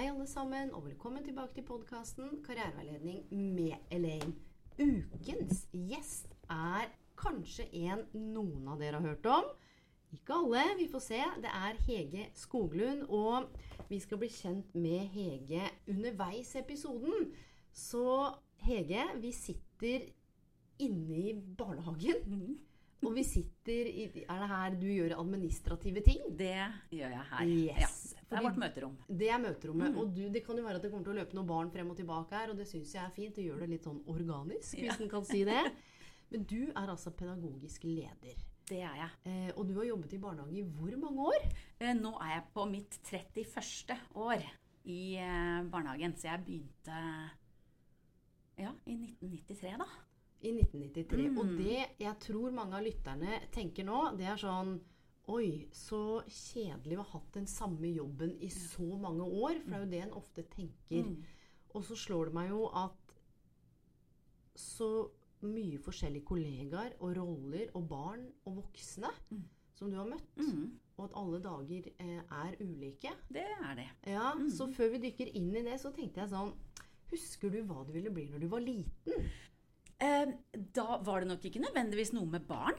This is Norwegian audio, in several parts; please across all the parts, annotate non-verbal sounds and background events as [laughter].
Hei, alle sammen, og velkommen tilbake til podkasten Karriereveiledning med Elaine. Ukens gjest er kanskje en noen av dere har hørt om. Ikke alle, vi får se. Det er Hege Skoglund, og vi skal bli kjent med Hege underveis i episoden. Så Hege, vi sitter inne i barnehagen. Og vi sitter i Er det her du gjør administrative ting? Det gjør jeg her. Yes. Ja, det er vårt møterom. Det er møterommet. Og du, det kan jo være at det kommer til å løpe noen barn frem og tilbake her, og det syns jeg er fint. Det gjør det litt sånn organisk, hvis Ja. en kan si det. Men du er altså pedagogisk leder. Det er jeg. Eh, og du har jobbet i barnehage i hvor mange år? Eh, Nå er jeg på mitt 31. år i eh, barnehagen, så jeg begynte ja, i 1993, da. I 1993. Mm. Og det jeg tror mange av lytterne tenker nå, det er sånn Oi, så kjedelig å ha hatt den samme jobben i så mange år. For det er jo det en ofte tenker. Mm. Og så slår det meg jo at så mye forskjellige kollegaer og roller og barn og voksne Mm. som du har møtt, Mm. og at alle dager eh, er ulike. Det er det. Ja, Mm. Så før vi dykker inn i det, så tenkte jeg sånn Husker du hva du ville bli når du var liten? Eh, da var det nok ikke nødvendigvis noe med barn.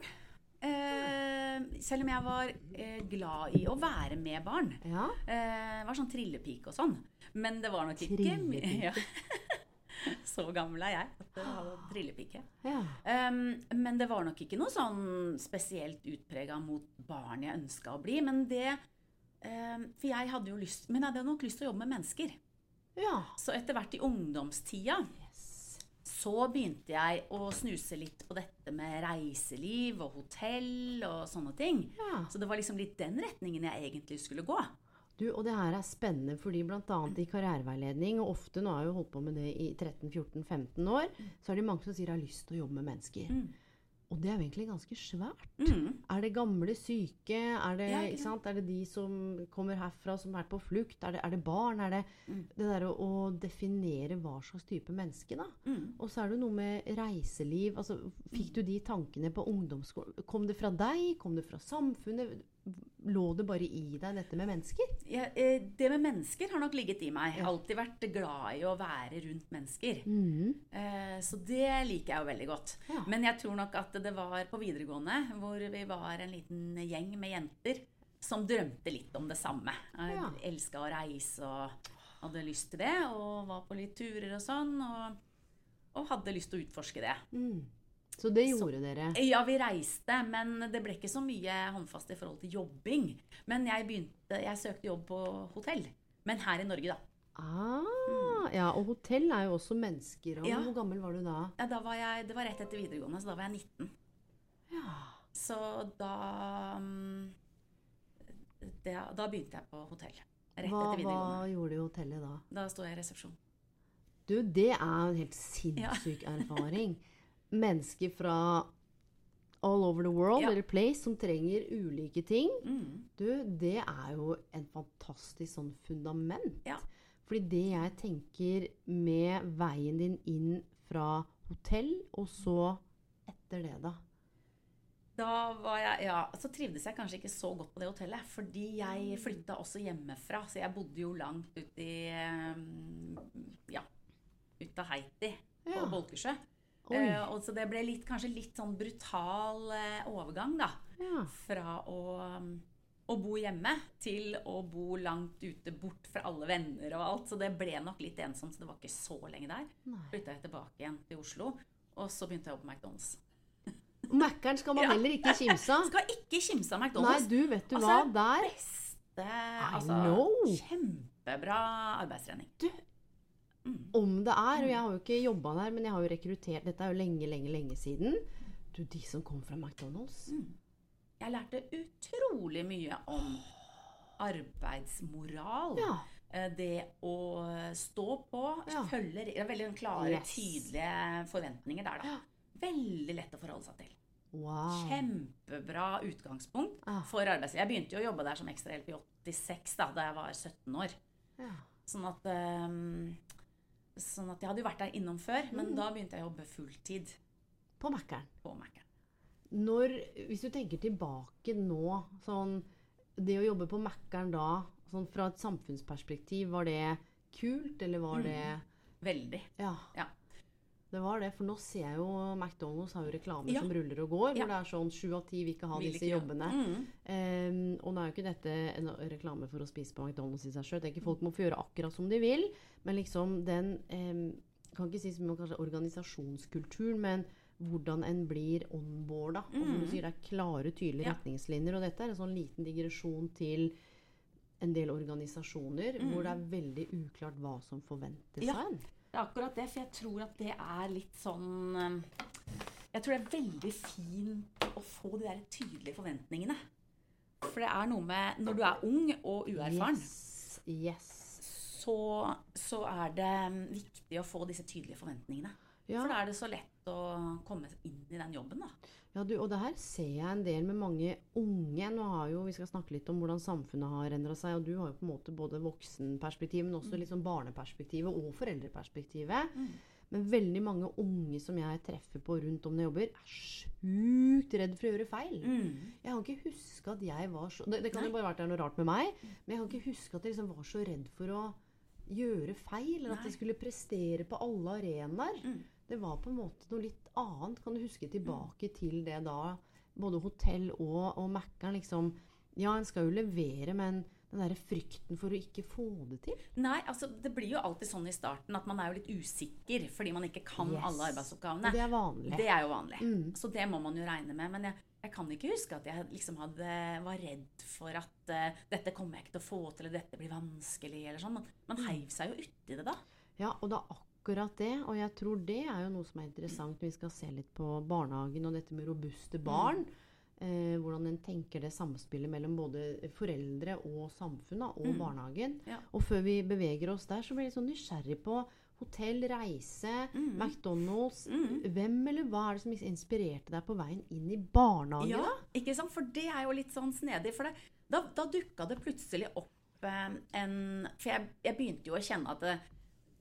Eh, selv om jeg var eh, glad i å være med barn. Ja. Eh, var sånn trillepike og sånn. Men det var nok ikke. [laughs] Ja. Så gammel er jeg at jeg var trillepike. ja. Um, men det var nok ikke noe sånn spesielt utprega mot barn jeg ønska å bli. Men det um, For jeg hadde jo lyst Men jeg hadde nok lyst til å jobbe med mennesker. ja. Så etter hvert i ungdomstida. Så begynte jeg å snuse litt på dette med reiseliv og hotell og sånne ting. Ja. Så det var liksom litt den retningen jeg egentlig skulle gå. Du, og det her er spennende, fordi bl.a. i karriereveiledning, og ofte nå har jeg jo holdt på med det i 13-14-15 år, så er det mange som sier 'jeg har lyst til å jobbe med mennesker'. Mm. Og det er jo egentlig ganske svært. Mm. Er det gamle syke? Er det, Ja, sant? er det de som kommer herfra, som er på flukt? Er det, er det barn? Er det Mm. det der å, å definere hva slags type menneske, da? Mm. Og så er det jo noe med reiseliv. altså Fikk du de tankene på ungdomsskolen? Kom det fra deg? Kom det fra samfunnet? Lå det bare i deg, dette med mennesker? Ja, eh, det med mennesker har nok ligget i meg. Jeg har alltid vært glad i å være rundt mennesker. Eh, Så det liker jeg jo veldig godt. Ja. Men jeg tror nok at det var på videregående, hvor vi var en liten gjeng med jenter som drømte litt om det samme. Jeg Ja. elska å reise og hadde lyst til det, og var på litt turer og sånn. Og, og hadde lyst til å utforske det. Mm. Så det gjorde dere? Ja, vi reiste, men det ble ikke så mye håndfast i forhold til jobbing. Men jeg begynte, jeg søkte jobb på hotell. Men her i Norge, da. Ah, ja, og hotell er jo også mennesker. Og Ja. Hvor gammel var du da? Ja, da var jeg, det var rett etter videregående, så da var jeg 19. Ja. Så da mm, det, Da begynte jeg på hotell. Rett Hva, etter hva gjorde du i hotellet da? Da sto jeg i resepsjon. Du, det er en helt sinnssyk erfaring. [laughs] Mennesker fra all over the world, Ja. eller place, som trenger ulike ting. Mm. Du, det er jo en fantastisk sånn fundament. Ja. Fordi det jeg tenker med veien din inn fra hotell, og så etter det, da. Da var jeg, ja, så trivdes jeg kanskje ikke så godt på det hotellet, fordi jeg flytta også hjemmefra. Så jeg bodde jo langt ut i mm, Ja, ut av Haiti på Ja. Bolkesjø. Eh, og så det ble litt, kanskje litt sånn brutal uh, overgang, da. Ja. Fra å, mm, å bo hjemme til å bo langt ute, bort fra alle venner og alt. Så det ble nok litt ensomt, så det var ikke så lenge der. Flytta jeg tilbake igjen til Oslo, og så begynte jeg å jobbe på McDonald's. [laughs] Mækkern skal man Ja. heller ikke kimse av. [laughs] Skal ikke kimse av Nei, du, vet du Altså, hva? Der Beste altså, kjempebra arbeidstrening. Om det er, og jeg har jo ikke jobba der, men jeg har jo rekruttert Dette er jo lenge, lenge, lenge siden. Du, de som kom fra McDonald's. Jeg lærte utrolig mye om arbeidsmoral. Ja. Eh, Det å stå på, Ja. følge Det er veldig klare, Yes. tydelige forventninger der, da. Veldig lett å forholde seg til. Wow. Kjempebra utgangspunkt Ah. for arbeidsliv. Jeg begynte jo å jobbe der som ekstrahjelp i 86, da, da jeg var 17 år. Ja. Sånn at, ehm, sånn at jeg hadde jo vært der innom før, Mm. men da begynte jeg å jobbe fulltid På Mækkern. på. Når, hvis du tenker tilbake nå, sånn Det å jobbe på Mækkern da, sånn fra et samfunnsperspektiv, var det kult, eller var det Veldig. Ja. Ja. Det var det, for nå ser jeg jo McDonald's har jo reklamer Ja. som ruller og går, Ja. hvor det er sånn sju av ti vil ikke ha Vil disse ikke jobbene. Mm. Um, og nå er jo ikke dette en reklame for å spise på McDonald's i seg sjøl. Folk må få gjøre akkurat som de vil, men liksom den um, Kan ikke si som om kanskje organisasjonskulturen, men hvordan en blir onboarda. Og som du sier, det er klare, tydelige Mm. Ja. retningslinjer. Og dette er en sånn liten digresjon til en del organisasjoner hvor det er veldig uklart hva som forventes Mm. Av en. Det er akkurat det, for jeg tror at det er litt sånn ehm, Jeg tror det er veldig fint å få de der tydelige forventningene. For det er noe med Når du er ung og uerfaren, Yes. yes. så, så er det viktig å få disse tydelige forventningene. Ja. For da er det så lett å komme inn i den jobben, da. Ja, du, og det her ser jeg en del med mange unge. Nå har jo, Vi skal snakke litt om hvordan samfunnet har endra seg. Og du har jo på en måte både voksenperspektivet, men også litt sånn barneperspektivet og foreldreperspektivet. Men veldig mange unge som jeg treffer på rundt om når jeg jobber, er sjukt redd for å gjøre feil. Jeg kan ikke huske at jeg var så Det, det kan jo bare vært det noe rart med meg, men jeg kan ikke huske at jeg liksom var så redd for å gjøre feil. Eller at jeg skulle prestere på alle arenaer. Mm. Det var på en måte noe litt annet. Kan du huske tilbake til det da? Både hotell og, og Mækkern, liksom. Ja, en skal jo levere, men den derre frykten for å ikke få det til. Nei, altså det blir jo alltid sånn i starten at man er jo litt usikker fordi man ikke kan Yes. alle arbeidsoppgavene. Det er vanlig. Det er jo vanlig. Mm. Så det må man jo regne med. Men jeg, jeg kan ikke huske at jeg liksom hadde, var redd for at uh, dette kommer jeg ikke til å få til, eller dette blir vanskelig, eller sånn. Man, man heiv seg jo uti det da. Ja, og det er akkurat det. Og jeg tror det er jo noe som er interessant vi skal se litt på barnehagen og dette med robuste barn. Eh, hvordan en tenker det samspillet mellom både foreldre og samfunnet og barnehagen. Ja. Og før vi beveger oss der, så blir jeg litt sånn nysgjerrig på hotell, reise, McDonald's. Hvem eller hva er det som inspirerte deg på veien inn i barnehagen? Ja, da? ikke sant? For det er jo litt sånn snedig. For det, da, da dukka det plutselig opp eh, en For jeg, jeg begynte jo å kjenne at det,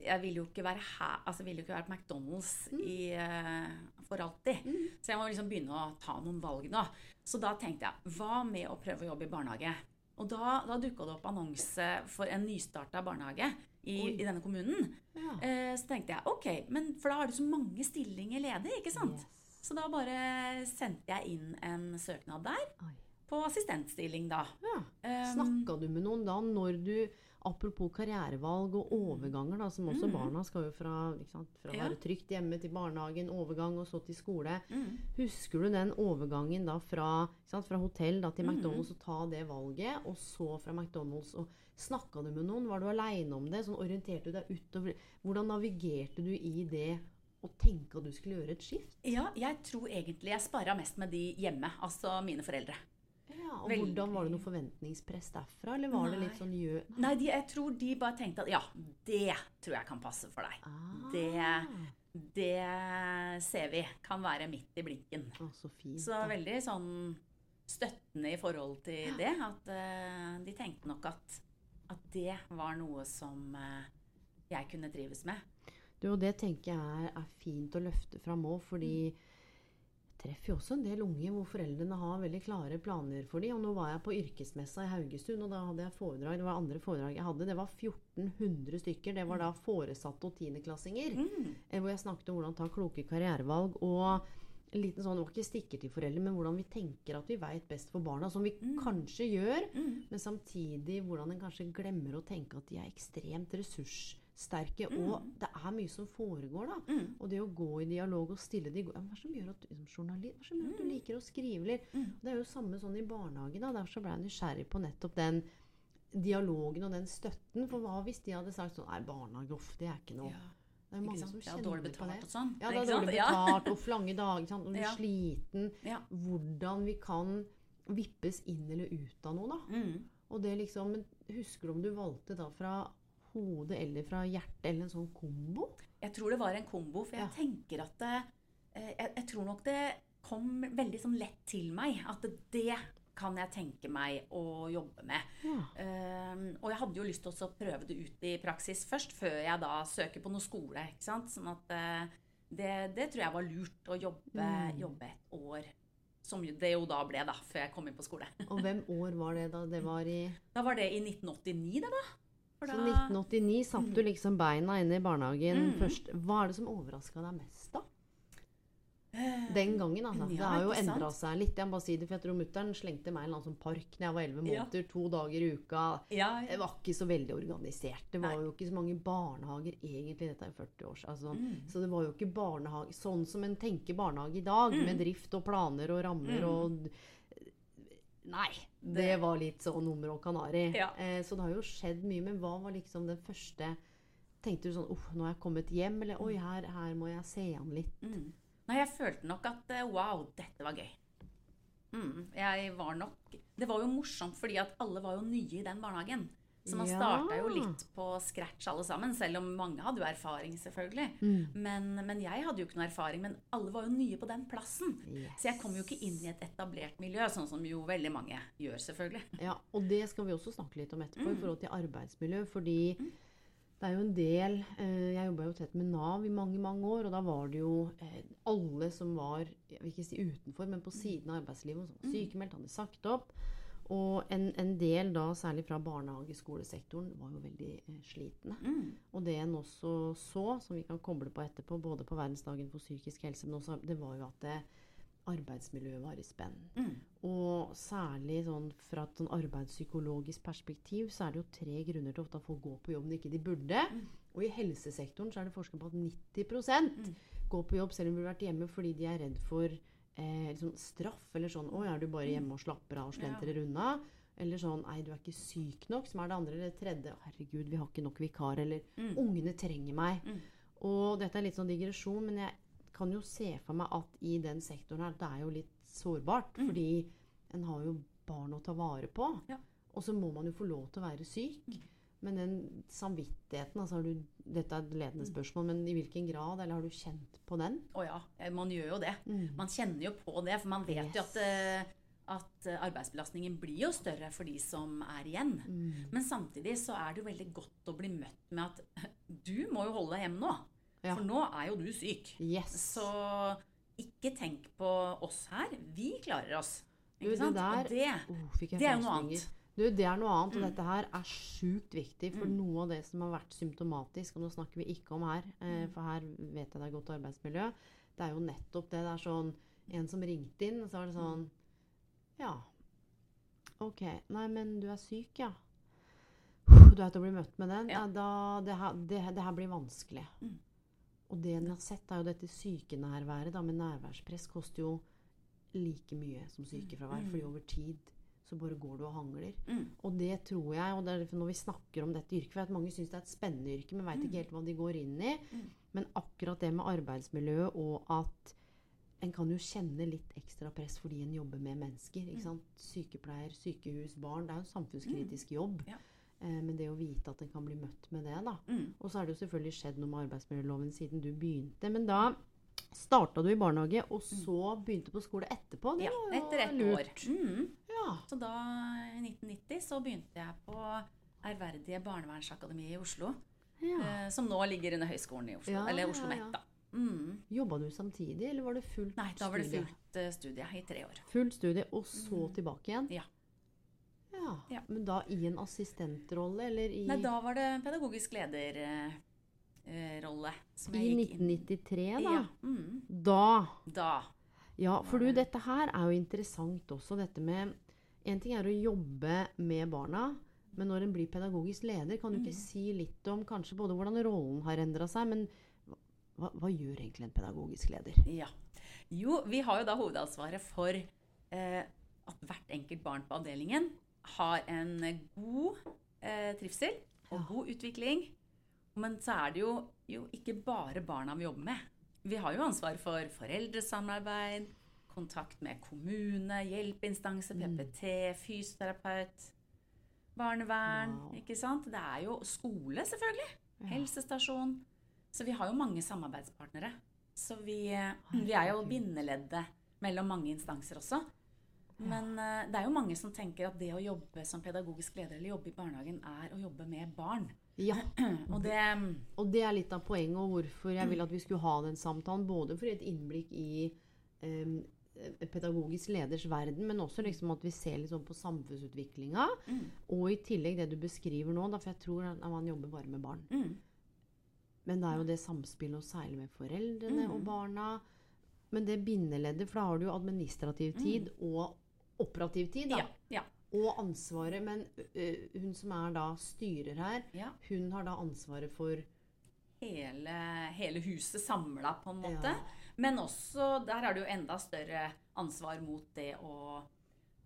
jeg ville jo ikke være her Altså ville jo ikke være på McDonald's i, uh, for alltid. Så jeg må liksom begynne å ta noen valg nå. Så da tenkte jeg hva med å prøve å jobbe i barnehage? Og da, da dukka det opp annonse for en nystarta barnehage i, i denne kommunen. Ja. Uh, så tenkte jeg ok, men for da har du så mange stillinger ledig, ikke sant? Yes. Så da bare sendte jeg inn en søknad der Oi. på assistentstilling, da. Ja. Um, Snakka du med noen da når du Apropos karrierevalg og overganger, da, som også barna skal jo fra, sant, fra å Mm. Ja. være trygt hjemme til barnehagen, overgang og så til skole. Mm. Husker du den overgangen da fra, sant, fra hotell da, til Mm. McDonald's og ta det valget, og så fra McDonald's og Snakka du med noen? Var du aleine om det? Sånn Orienterte du deg utover Hvordan navigerte du i det og tenke at du skulle gjøre et skift? Ja, jeg tror egentlig jeg spara mest med de hjemme, altså mine foreldre. Ja, og Veldig. hvordan Var det noe forventningspress derfra, eller var det litt sånn jø... Nei, de, jeg tror de bare tenkte at ja, det tror jeg kan passe for deg. Ah. Det, det ser vi kan være midt i blinken. Å, så fint. Så veldig sånn støttende i forhold til det. At uh, de tenkte nok at, at det var noe som uh, jeg kunne trives med. Du, og det tenker jeg er, er fint å løfte fram òg, fordi jeg treffer jo også en del unge hvor foreldrene har veldig klare planer for dem. Og nå var jeg på yrkesmessa i Haugesund, og da hadde jeg foredrag. Det var andre foredrag jeg hadde. Det var 1400 stykker. Det var da foresatte og tiendeklassinger. Mm. Hvor jeg snakket om hvordan ta kloke karrierevalg. og en liten sånn, det var ikke stikker til foreldre, men hvordan vi tenker at vi veit best for barna. Som vi kanskje gjør, men samtidig hvordan en kanskje glemmer å tenke at de er ekstremt ressurssterke. Og det er mye som foregår, da. Og det å gå i dialog og stille de Hva er det som gjør at, som journalist, hva er det som gjør at du liker å skrive litt? Det er jo samme sånn i barnehagen. da, Derfor så ble jeg nysgjerrig på nettopp den dialogen og den støtten. For hva hvis de hadde sagt sånn Nei, barnehage, uff, det er ikke noe. Det er Ikke mange som Ja, kjenner dårlig på betalt det. og sånn. Ja, det er dårlig betalt og lange dager. Sant? Og du er Ja. sliten. Ja. Hvordan vi kan vippes inn eller ut av noe, da. Mm. Og det liksom, Husker du om du valgte da fra hodet eller fra hjertet, eller en sånn kombo? Jeg tror det var en kombo, for jeg Ja. tenker at det, eh, jeg, jeg tror nok det kom veldig sånn lett til meg. At det kan jeg tenke meg å jobbe med. Ja. Um, og jeg hadde jo lyst til å prøve det ut i praksis først, før jeg da søker på noe skole. ikke sant? Sånn at eh, det, det tror jeg var lurt å jobbe, Mm. jobbe et år. Som det jo da ble, da, før jeg kom inn på skole. Og hvem år var det da? Det var i Da var det i 1989, det, da. For Så 1989 satt du liksom beina inne i barnehagen Mm. først. Hva er det som overraska deg mest, da? Eh, Den gangen, altså. det har jo endra seg litt. Jeg må bare si det, for jeg tror mutter'n slengte meg i en sånn park da jeg var 11 Ja. måneder, to dager i uka. Ja, Det var ikke så veldig organisert. Det var Nei. jo ikke så mange barnehager egentlig. Dette er 40 år. Altså. Mm. Så det var jo ikke barnehage sånn som en tenker barnehage i dag, Mm. med drift og planer og rammer og Nei. Det var litt sånn nummer og kanari. Ja. Eh, så det har jo skjedd mye. Men hva var liksom den første Tenkte du sånn Uff, nå har jeg kommet hjem. Eller oi, her, her må jeg se an litt. Mm. Nei, jeg følte nok at eh, wow, dette var gøy. Mm, jeg var nok Det var jo morsomt fordi at alle var jo nye i den barnehagen. Så man Ja. starta jo litt på scratch alle sammen, selv om mange hadde jo erfaring, selvfølgelig. Mm. Men, men jeg hadde jo ikke noe erfaring, men alle var jo nye på den plassen. Yes. Så jeg kom jo ikke inn i et etablert miljø, sånn som jo veldig mange gjør, selvfølgelig. Ja, og det skal vi også snakke litt om etterpå, Mm. i forhold til arbeidsmiljø. Fordi det er jo en del eh, Jeg jobba jo tett med Nav i mange mange år, og da var det jo eh, alle som var jeg vil ikke si utenfor, men på siden av arbeidslivet, som var sykemeldt, hadde sagt opp. Og en, en del da, særlig fra barnehage-skolesektoren, var jo veldig eh, slitne. Mm. Og det en også så, som vi kan koble på etterpå, både på verdensdagen for psykisk helse, men også, det var jo at det, arbeidsmiljøet var i spenn. Mm. Og særlig sånn fra et sånn arbeidspsykologisk perspektiv, så er det jo tre grunner til ofte at folk går på jobb når ikke de burde. Mm. Og i helsesektoren så er det forsket på at 90 Mm. går på jobb selv om de burde vært hjemme fordi de er redd for eh, liksom straff. Eller sånn 'Å, er du bare hjemme og slapper av og slentrer unna?' Eller sånn 'Nei, du er ikke syk nok', som er det andre. Eller det tredje 'Herregud, vi har ikke nok vikar'. Eller 'Ungene trenger meg'. Mm. Og dette er litt sånn digresjon, men jeg kan jo se for meg at i den sektoren her, det er jo litt sårbart. Fordi en har jo barn å ta vare på. Ja. Og så må man jo få lov til å være syk. Men den samvittigheten altså har du, Dette er et ledende spørsmål, men i hvilken grad? Eller har du kjent på den? Å ja, eh, man gjør jo det. Mm. Man kjenner jo på det, for man vet jo at, eh, at eh, arbeidsbelastningen blir jo større for de som er igjen. Mm. Men samtidig så er det jo veldig godt å bli møtt med at [laughs] du må jo holde deg hjemme nå. Ja. For nå er jo du syk. Yes. Så ikke tenk på oss her. Vi klarer oss. Ikke det sant? der- Og det, Oh, det er jo noe annet. Du, det er noe annet, og Mm. dette her er sjukt viktig. For Mm. noe av det som har vært symptomatisk, og nå snakker vi ikke om her, eh, Mm. for her vet jeg det er godt arbeidsmiljø, det er jo nettopp det. Det er sånn En som ringte inn, og så var det sånn Ja. Ok. Nei, men du er syk, ja. Du er til å bli møtt med den. Ja, da, det, her, det, det her blir vanskelig. Mm. Og det en har sett, er jo dette sykenærværet da, med nærværspress koster jo like mye som sykefravær. Mm. fordi over tid så bare går du og hangler. Mm. Og det tror jeg, og det er derfor når vi snakker om dette yrket For at mange syns det er et spennende yrke, men veit ikke helt hva de går inn i. Mm. Men akkurat det med arbeidsmiljøet og at en kan jo kjenne litt ekstra press fordi en jobber med mennesker. Mm. ikke sant? Sykepleier, sykehus, barn. Det er jo en samfunnskritisk jobb. Ja. Eh, men det å vite at en kan bli møtt med det, da. Mm. Og så har det jo selvfølgelig skjedd noe med arbeidsmiljøloven siden du begynte. Men da starta du i barnehage, og så begynte på skole etterpå. Det Mm. Ja, etter ett år. Mm. Ja. Så da, i 1990, så begynte jeg på Ærverdige barnevernsakademi i Oslo. ja. Eh, som nå ligger under Høgskolen i Oslo. Ja, eller Oslo. Met, da. Mm. Jobba du samtidig, eller var det fullt Nei, da var det studie? fullt eh, studie i tre år. Fullt studie, og så tilbake igjen? Ja. Ja. Men da i en assistentrolle, eller i, Nei, da var det pedagogisk leder. eh, rolle som i jeg gikk inn 1993, da? Ja. Mm. Da Da. Ja, for du, dette her er jo interessant også, dette med En ting er å jobbe med barna, men når en blir pedagogisk leder, kan du ikke Mm. si litt om kanskje både hvordan rollen har endra seg, men hva, hva gjør egentlig en pedagogisk leder? Ja. Jo, vi har jo da hovedansvaret for eh, at hvert enkelt barn på avdelingen har en god eh, trivsel og god utvikling. Men så er det jo, jo ikke bare barna vi jobber med. Vi har jo ansvar for foreldresamarbeid, kontakt med kommune, hjelpeinstanse, PPT, fysioterapeut, barnevern. Wow. Ikke sant? Det er jo skole, selvfølgelig. Helsestasjon. Så vi har jo mange samarbeidspartnere. Så vi, eh, vi er jo bindeleddet mellom mange instanser også. Men eh, det er jo mange som tenker at det å jobbe som pedagogisk leder eller jobbe i barnehagen er å jobbe med barn. Ja. [clears throat] Og det Og det er litt av poenget, og hvorfor jeg vil at vi skulle ha den samtalen. Både for et innblikk i um, pedagogisk leders verden, men også liksom at vi ser litt sånn på samfunnsutviklinga. Og i tillegg det du beskriver nå, da, for jeg tror at man jobber bare med barn. mm, Men det er jo det samspillet, og særlig med foreldrene Mm. og barna. Men det bindeleddet, for da har du jo administrativ tid og operativ tid. da. Mm. Ja. ja, Og ansvaret. Men uh, hun som er da styrer her, ja. hun har da ansvaret for Hele, hele huset samla, på en måte. Ja. Men også der er det jo enda større ansvar mot det å,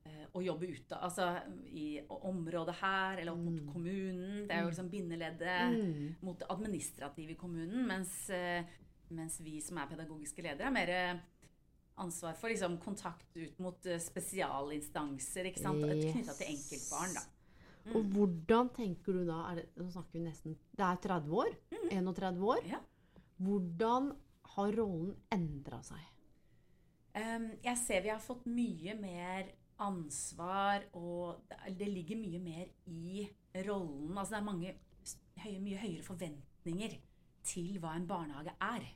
eh, å jobbe ute. Altså i området her, eller opp mot kommunen. Det er jo liksom bindeleddet Mm. mot det administrative i kommunen. Mens, eh, mens vi som er pedagogiske ledere, er mer ansvar for liksom, kontakt ut mot eh, spesialinstanser. yes. Knytta til enkeltbarn. da. Og hvordan tenker du da er det, Nå snakker vi nesten Det er 30 år? 31 år? Ja. Hvordan har rollen endra seg? Um, jeg ser vi har fått mye mer ansvar, og det- ligger mye mer i rollen. Altså det er mange, mye høyere forventninger til hva en barnehage er.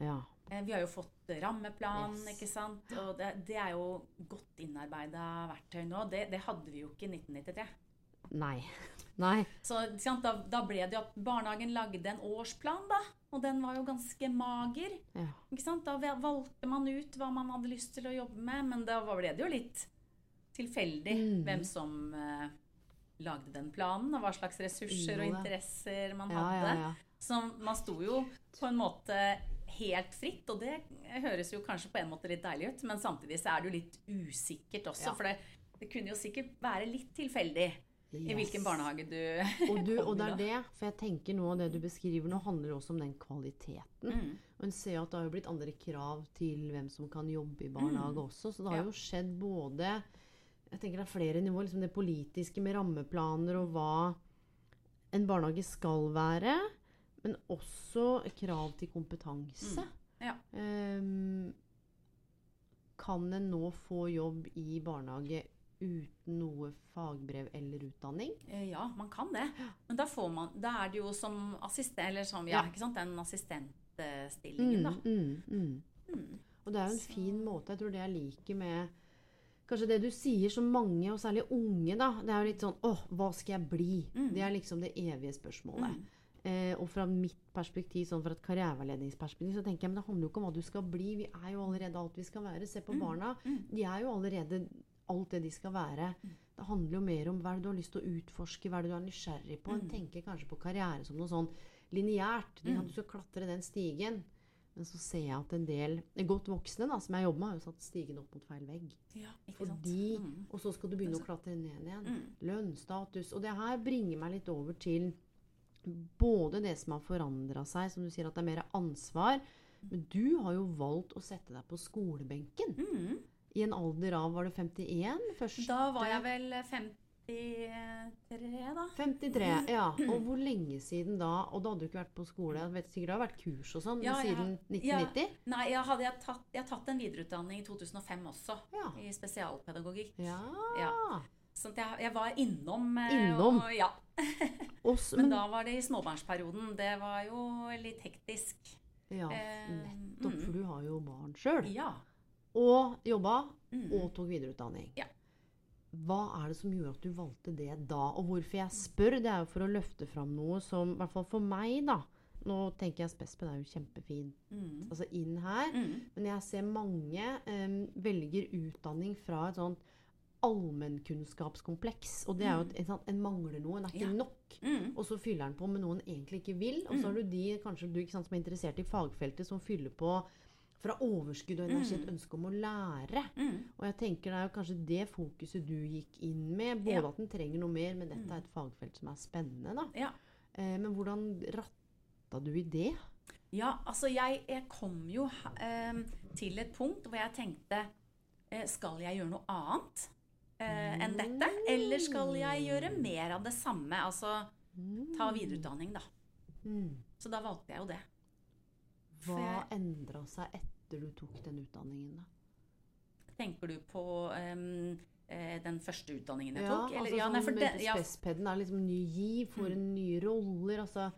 Ja. Eh, Vi har jo fått rammeplan, Yes. ikke sant? Og det, det er jo godt innarbeida verktøy nå. Det, det hadde vi jo ikke i 1993. Nei. Nei. Så sant? Da, da ble det jo at barnehagen lagde en årsplan, da. Og den var jo ganske mager. Ja. Ikke sant? Da valgte man ut hva man hadde lyst til å jobbe med, men da ble det jo litt tilfeldig Mm. hvem som uh, lagde den planen, og hva slags ressurser og interesser man Ja, hadde. ja. Så man sto jo på en måte helt fritt, og det høres jo kanskje på en måte litt deilig ut, men samtidig så er det jo litt usikkert også, Ja. for det, det kunne jo sikkert være litt tilfeldig i hvilken barnehage du [laughs] Og, du, og det er det, for jeg tenker av det du beskriver nå, handler også om den kvaliteten. Mm. Og en ser jo at det har blitt andre krav til hvem som kan jobbe i barnehage også. Så det har Mm. Ja. jo skjedd både Jeg tenker det er flere nivåer. Liksom det politiske med rammeplaner og hva en barnehage skal være. Men også krav til kompetanse. Mm. Ja. Um, kan en nå få jobb i barnehage uten noe fagbrev eller utdanning? Eh, Ja, man kan det. Men da, får man, da er det jo som assistent, eller som, ja, ikke sant, den assistentstillingen, da. Mm, mm. Mm. Og det er jo en fin måte. Jeg tror det jeg liker med Kanskje det du sier som mange, og særlig unge, da. Det er jo litt sånn Åh, hva skal jeg bli? Mm. Det er liksom det evige spørsmålet. Eh, og fra mitt perspektiv, sånn fra et karriereveiledningsperspektiv, så tenker jeg men det handler jo ikke om hva du skal bli. Vi er jo allerede alt vi skal være. Se Mm. på barna. De er jo allerede alt det de skal være. Mm. Det handler jo mer om hva du har lyst til å utforske, hva du er nysgjerrig på. Mm. En tenker kanskje på karriere som noe sånn lineært. Du, skal klatre den stigen. Men så ser jeg at en del godt voksne da, som jeg jobber med, har jo satt stigen opp mot feil vegg. Ja? Fordi, Mm. Og så skal du begynne å klatre ned igjen. Mm. Lønnsstatus. Og det her bringer meg litt over til både det som har forandra seg, som du sier at det er mer ansvar. Men du har jo valgt å sette deg på skolebenken. Mm. I en alder av var du 51? Først? Da var jeg vel 53, da. 53, ja. [clears throat] Og hvor lenge siden da? Og da hadde du ikke vært på skole? Jeg vet sikkert det har vært kurs og sånn, Ja, siden ja, 1990? Nei, jeg hadde jeg tatt, jeg tatt en videreutdanning i 2005 også, Ja. i spesialpedagogikk. Ja. Ja. Så at jeg, jeg var innom. eh, Innom? Og, ja. [laughs] Og men, Men da var det i småbarnsperioden. Det var jo litt hektisk. Ja, eh, nettopp. mm. For du har jo barn sjøl. Ja. Og jobba, Mm. og tok videreutdanning. Ja. Hva er det som gjorde at du valgte det da? Og hvorfor jeg spør, det er jo for å løfte fram noe som, i hvert fall for meg, da Nå tenker jeg Spespen er jo kjempefin Mm. altså inn her. Mm. Men jeg ser mange um, velger utdanning fra et sånt allmennkunnskapskompleks. Og det er jo et, en, sånn- en mangler noe. En er ikke Ja. nok. Mm. Og så fyller den på med noe en egentlig ikke vil. Og så har du de kanskje du ikke sant, som er interessert i fagfeltet, som fyller på fra overskudd og energi, Mm. et ønske om å lære. Mm. Og jeg tenker det er jo kanskje det fokuset du gikk inn med. Både Ja. at den trenger noe mer, men dette er et fagfelt som er spennende. da. Ja. Eh, men hvordan ratta du i det? Ja, altså jeg, jeg kom jo eh, til et punkt hvor jeg tenkte eh, Skal jeg gjøre noe annet enn dette? Eller skal jeg gjøre mer av det samme? Altså ta videreutdanning, da. Mm. Så da valgte jeg jo det. Hva jeg- endra seg etter du tok den utdanningen, da? Tenker du på eh, den første utdanningen jeg Ja, tok? altså ja, altså sånn ja, Spespeden er liksom ny giv, får en nye roller, altså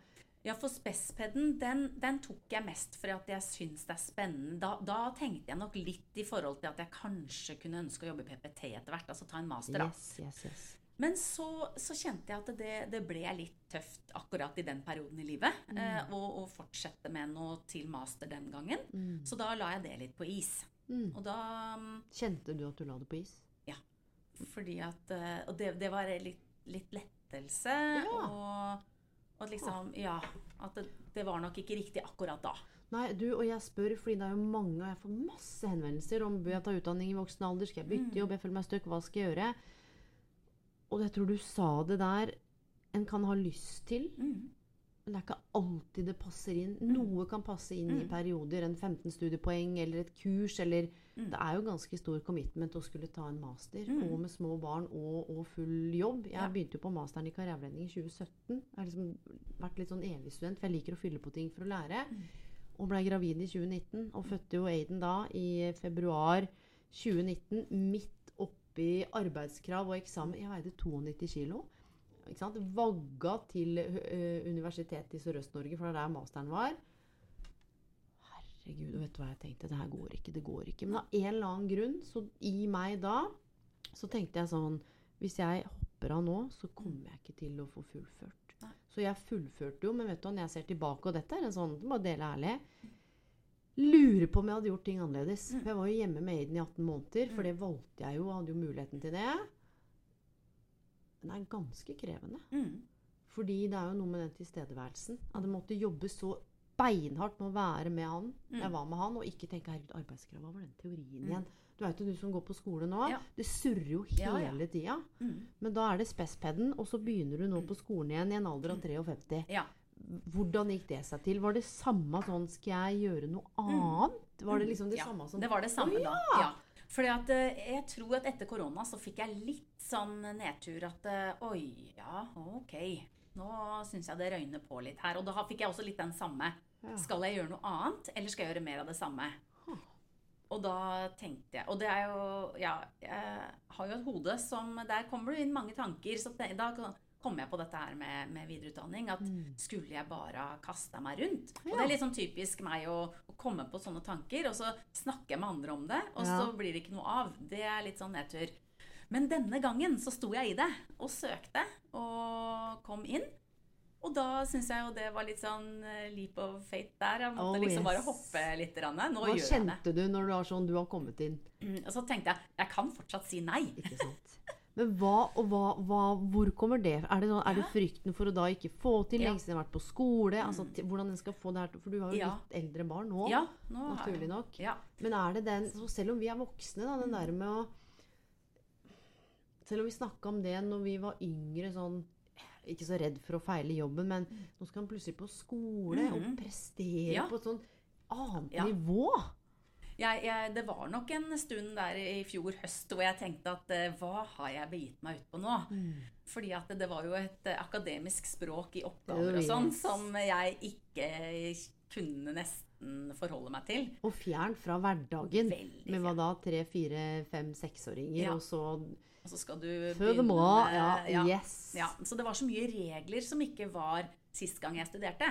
Ja, for spespeden, den, den tok jeg mest fordi at jeg syns det er spennende. Da, da tenkte jeg nok litt i forhold til at jeg kanskje kunne ønske å jobbe i PPT etter hvert. Altså ta en master, da. Yes, yes, yes. Men så, så kjente jeg at det, det ble litt tøft akkurat i den perioden i livet. Mm. Eh, å, å fortsette med noe til master den gangen. Så da la jeg det litt på is. Mm. Og da mm, Kjente du at du la det på is? Ja. Fordi at eh, Og det, det var litt, litt lettelse. Ja. Og, og liksom Ja. At det, det var nok ikke riktig akkurat da. Nei, du, og jeg spør fordi det er jo mange, og jeg får masse henvendelser om bør jeg ta utdanning i voksen alder, skal jeg bytte Mm. jobb, jeg føler meg støkk, hva skal jeg gjøre? Og jeg tror du sa det der, en kan ha lyst til, Mm. men det er ikke alltid det passer inn. Noe kan passe inn i perioder, en 15 studiepoeng, eller et kurs, eller Det er jo ganske stor commitment å skulle ta en master, og med små barn og, og full jobb. Jeg Ja. begynte jo på masteren i karriereveiledning i 2017. Jeg har liksom vært litt sånn evig student, for jeg liker å fylle på ting for å lære. Og blei gravid i 2019, og fødte jo Aiden da i februar 2019, midt oppi arbeidskrav og eksamen. Jeg veide 92 kilo. Vagga til uh, Universitetet i Sørøst-Norge, for det er der masteren var. Herregud, og vet du hva jeg tenkte? Det her går ikke, det går ikke. Men av en eller annen grunn, så i meg da, så tenkte jeg sånn Hvis jeg hopper av nå, så kommer jeg ikke til å få fullført. Nei. Så jeg fullførte jo, men vet du, når jeg ser tilbake, og dette er en sånn, bare dele ærlig Lurer på om jeg hadde gjort ting annerledes. For jeg var jo hjemme med Aiden i 18 måneder, for det valgte jeg jo, hadde jo muligheten til det. Den er ganske krevende. Mm. Fordi det er jo noe med den tilstedeværelsen. At jeg måtte jobbe så beinhardt med å være med han. Jeg var med han, og ikke tenke herregud, arbeidskrav, hva var den teorien igjen? Du vet jo du som går på skole nå, Ja. det surrer jo Ja, ja. hele tida. Mm. Men da er det spespeden, og så begynner du nå på skolen igjen i en alder av 53. Ja. Hvordan gikk det seg til? Var det samme sånn Skal jeg gjøre noe annet? Var det liksom det ja, samme som Det var det samme da. Ja. Fordi at eh, jeg tror at etter korona så fikk jeg litt sånn nedtur at eh, Oi, ja, ok. Nå syns jeg det røyner på litt her. Og da fikk jeg også litt den samme. Ja. Skal jeg gjøre noe annet, eller skal jeg gjøre mer av det samme? Og da tenkte jeg Og det er jo Ja, jeg har jo et hode som Der kommer det inn mange tanker. Så da kom jeg på dette her med, med videreutdanning. At skulle jeg bare ha kasta meg rundt? Og det er litt sånn typisk meg å, å komme på sånne tanker, og så snakker jeg med andre om det, og Ja. så blir det ikke noe av. Det er litt sånn nedtur. Men denne gangen så sto jeg i det, og søkte, og kom inn. Og da syns jeg jo det var litt sånn eh, leap of fate der. Jeg måtte Oh, liksom bare hoppe litt. Nå Hva kjente du når du var sånn Du har kommet inn. Mm, Og så tenkte jeg jeg kan fortsatt si nei. Ikke sant? Men hva og hva, hva, hvor kommer det Er det, sånn, er det frykten for å da ikke få til Ja. lenge siden har vært på skole? Altså, til, hvordan en skal få det her til For du har jo Ja. litt eldre barn nå, Ja, nå naturlig nok. Ja. Men er det den Selv om vi er voksne, da, den der med å Selv om vi snakka om det når vi var yngre, sånn Ikke så redd for å feile jobben, men nå skal han plutselig på skole og prestere Mm. Ja. på et sånt annet Ja. nivå. Jeg, jeg, det var nok en stund der i fjor høst hvor jeg tenkte at eh, hva har jeg begitt meg ut på nå? Mm. Fordi at det, det var jo et eh, akademisk språk i oppgaver Oh, og sånn som jeg ikke kunne nesten forholde meg til. Og fjernt fra hverdagen. Veldig Med hva da? Tre, fire, fem, seksåringer, Ja. og så Og så skal du Furthermore, ja, ja, yes. ja. Så det var så mye regler som ikke var sist gang jeg studerte.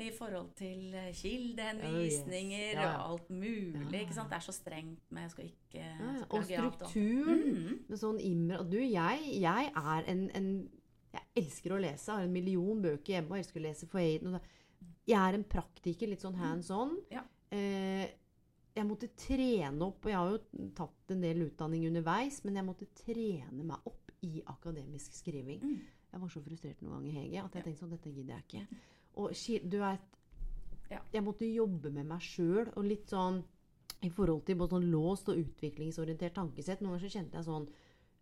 I forhold til eh, kildehenvisninger Oh, yes. Og alt mulig. Det er så strengt med Jeg skal ikke. Og strukturen. Mhm. Med sånn immer Du, jeg, jeg er en, en Jeg elsker å lese. Jeg har en million bøker hjemme og elsker å lese for Aiden. Jeg er en praktiker, litt sånn hands on. Mm. Ja. Eh, jeg måtte trene opp, og jeg har jo tatt en del utdanning underveis, men jeg måtte trene meg opp i akademisk skriving. Mm. Jeg var så frustrert noen ganger, Hege, at jeg tenkte sånn Dette gidder jeg ikke. Og du vet Jeg måtte jobbe med meg sjøl og litt sånn i forhold til både sånn låst og utviklingsorientert tankesett. Noen ganger så kjente jeg sånn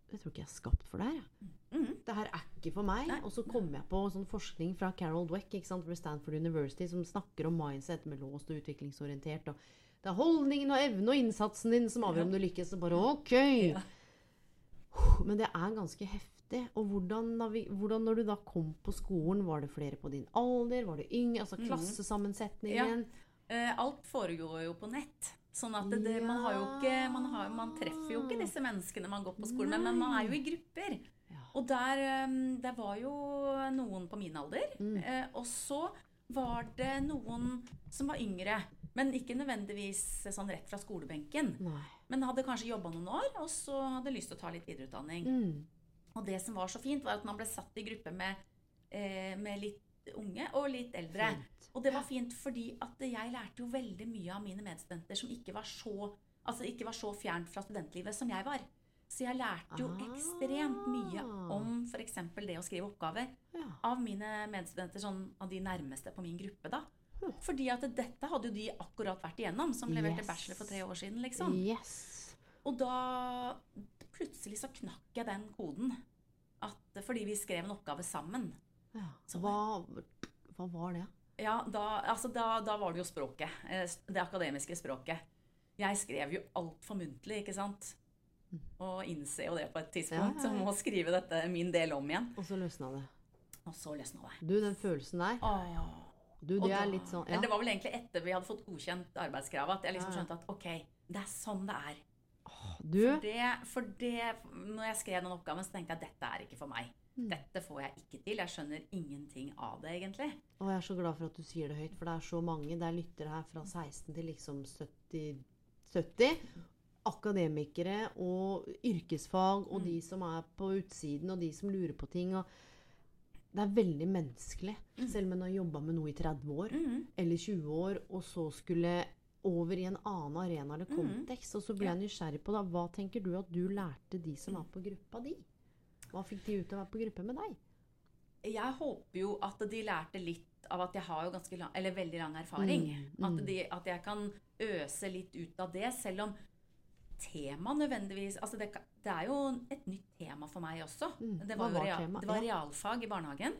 Jeg tror ikke jeg er skapt for det her. Mm. Det her er ikke for meg. Nei. Og så kom jeg på sånn forskning fra Carol Dweck ved Stanford University som snakker om mindset med låst og utviklingsorientert. Og det er holdningen og evnen og innsatsen din som avgjør om du lykkes. Og bare OK! Men det er ganske heftig. Og hvordan, hvordan når du da kom på skolen, var det flere på din alder? Var det yngre? Altså klassesammensetningen? Ja. alt foregår jo på nett. Sånn at det, det, man ikke man, har, man treffer jo ikke disse menneskene man går på skolen med, men man er jo i grupper. Ja. Og der, eh, der var jo noen på min alder. Mm. Eh, og så var det noen som var yngre. Men ikke nødvendigvis sånn rett fra skolebenken. Nei. Men hadde kanskje jobba noen år, og så hadde lyst til å ta litt videreutdanning. Mm. Og det som var så fint, var at man ble satt i gruppe med, eh, med litt unge og litt eldre. Fint. Og det var fint fordi at jeg lærte jo veldig mye av mine medstudenter som ikke var så, altså ikke var så fjernt fra studentlivet som jeg var. Så jeg lærte jo Ah. ekstremt mye om f.eks. det å skrive oppgaver Ja. av mine medstudenter, sånn av de nærmeste på min gruppe, da. Hm. Fordi at dette hadde jo de akkurat vært igjennom, som leverte Yes. bachelor for tre år siden, liksom. Yes. Og da plutselig så knakk jeg den koden. At, fordi vi skrev en oppgave sammen. Ja. Hva, hva var det? Ja, da, altså da, da var det jo språket. eh, Det akademiske språket. Jeg skrev jo altfor muntlig, ikke sant? Og innser jo det på et tidspunkt. Ja, ja, ja. Så må skrive dette min del om igjen. Og så løsna det. Og så løsna det. Du, den følelsen der Åh. Du, det, det er litt sånn ja. Det var vel egentlig etter vi hadde fått godkjent arbeidskravet at jeg liksom Ja, ja. skjønte at ok, det er sånn det er. Du, For det, for det, når jeg skrev den oppgaven, så tenkte jeg at dette er ikke for meg. Mm. Dette får jeg ikke til. Jeg skjønner ingenting av det, egentlig. og jeg er så glad for at du sier det høyt, for det er så mange. Det er lyttere her fra 16 til liksom 70. 70. Akademikere og yrkesfag og Mm. de som er på utsiden, og de som lurer på ting. Det er veldig menneskelig. Selv om en har jobba med noe i 30 år mm. eller 20 år, og så skulle over i en annen arena eller kontekst. Og så ble jeg nysgjerrig på da, hva tenker du at du lærte de som var på gruppa di? Hva fikk de ut av å være på gruppe med deg? Jeg håper jo at de lærte litt av at jeg har jo ganske lang, eller veldig lang erfaring. Mm, mm. At, de, at jeg kan øse litt ut av det, selv om tema nødvendigvis altså det, det er jo et nytt tema for meg også. Mm. Det var, var real, det var Ja. realfag i barnehagen.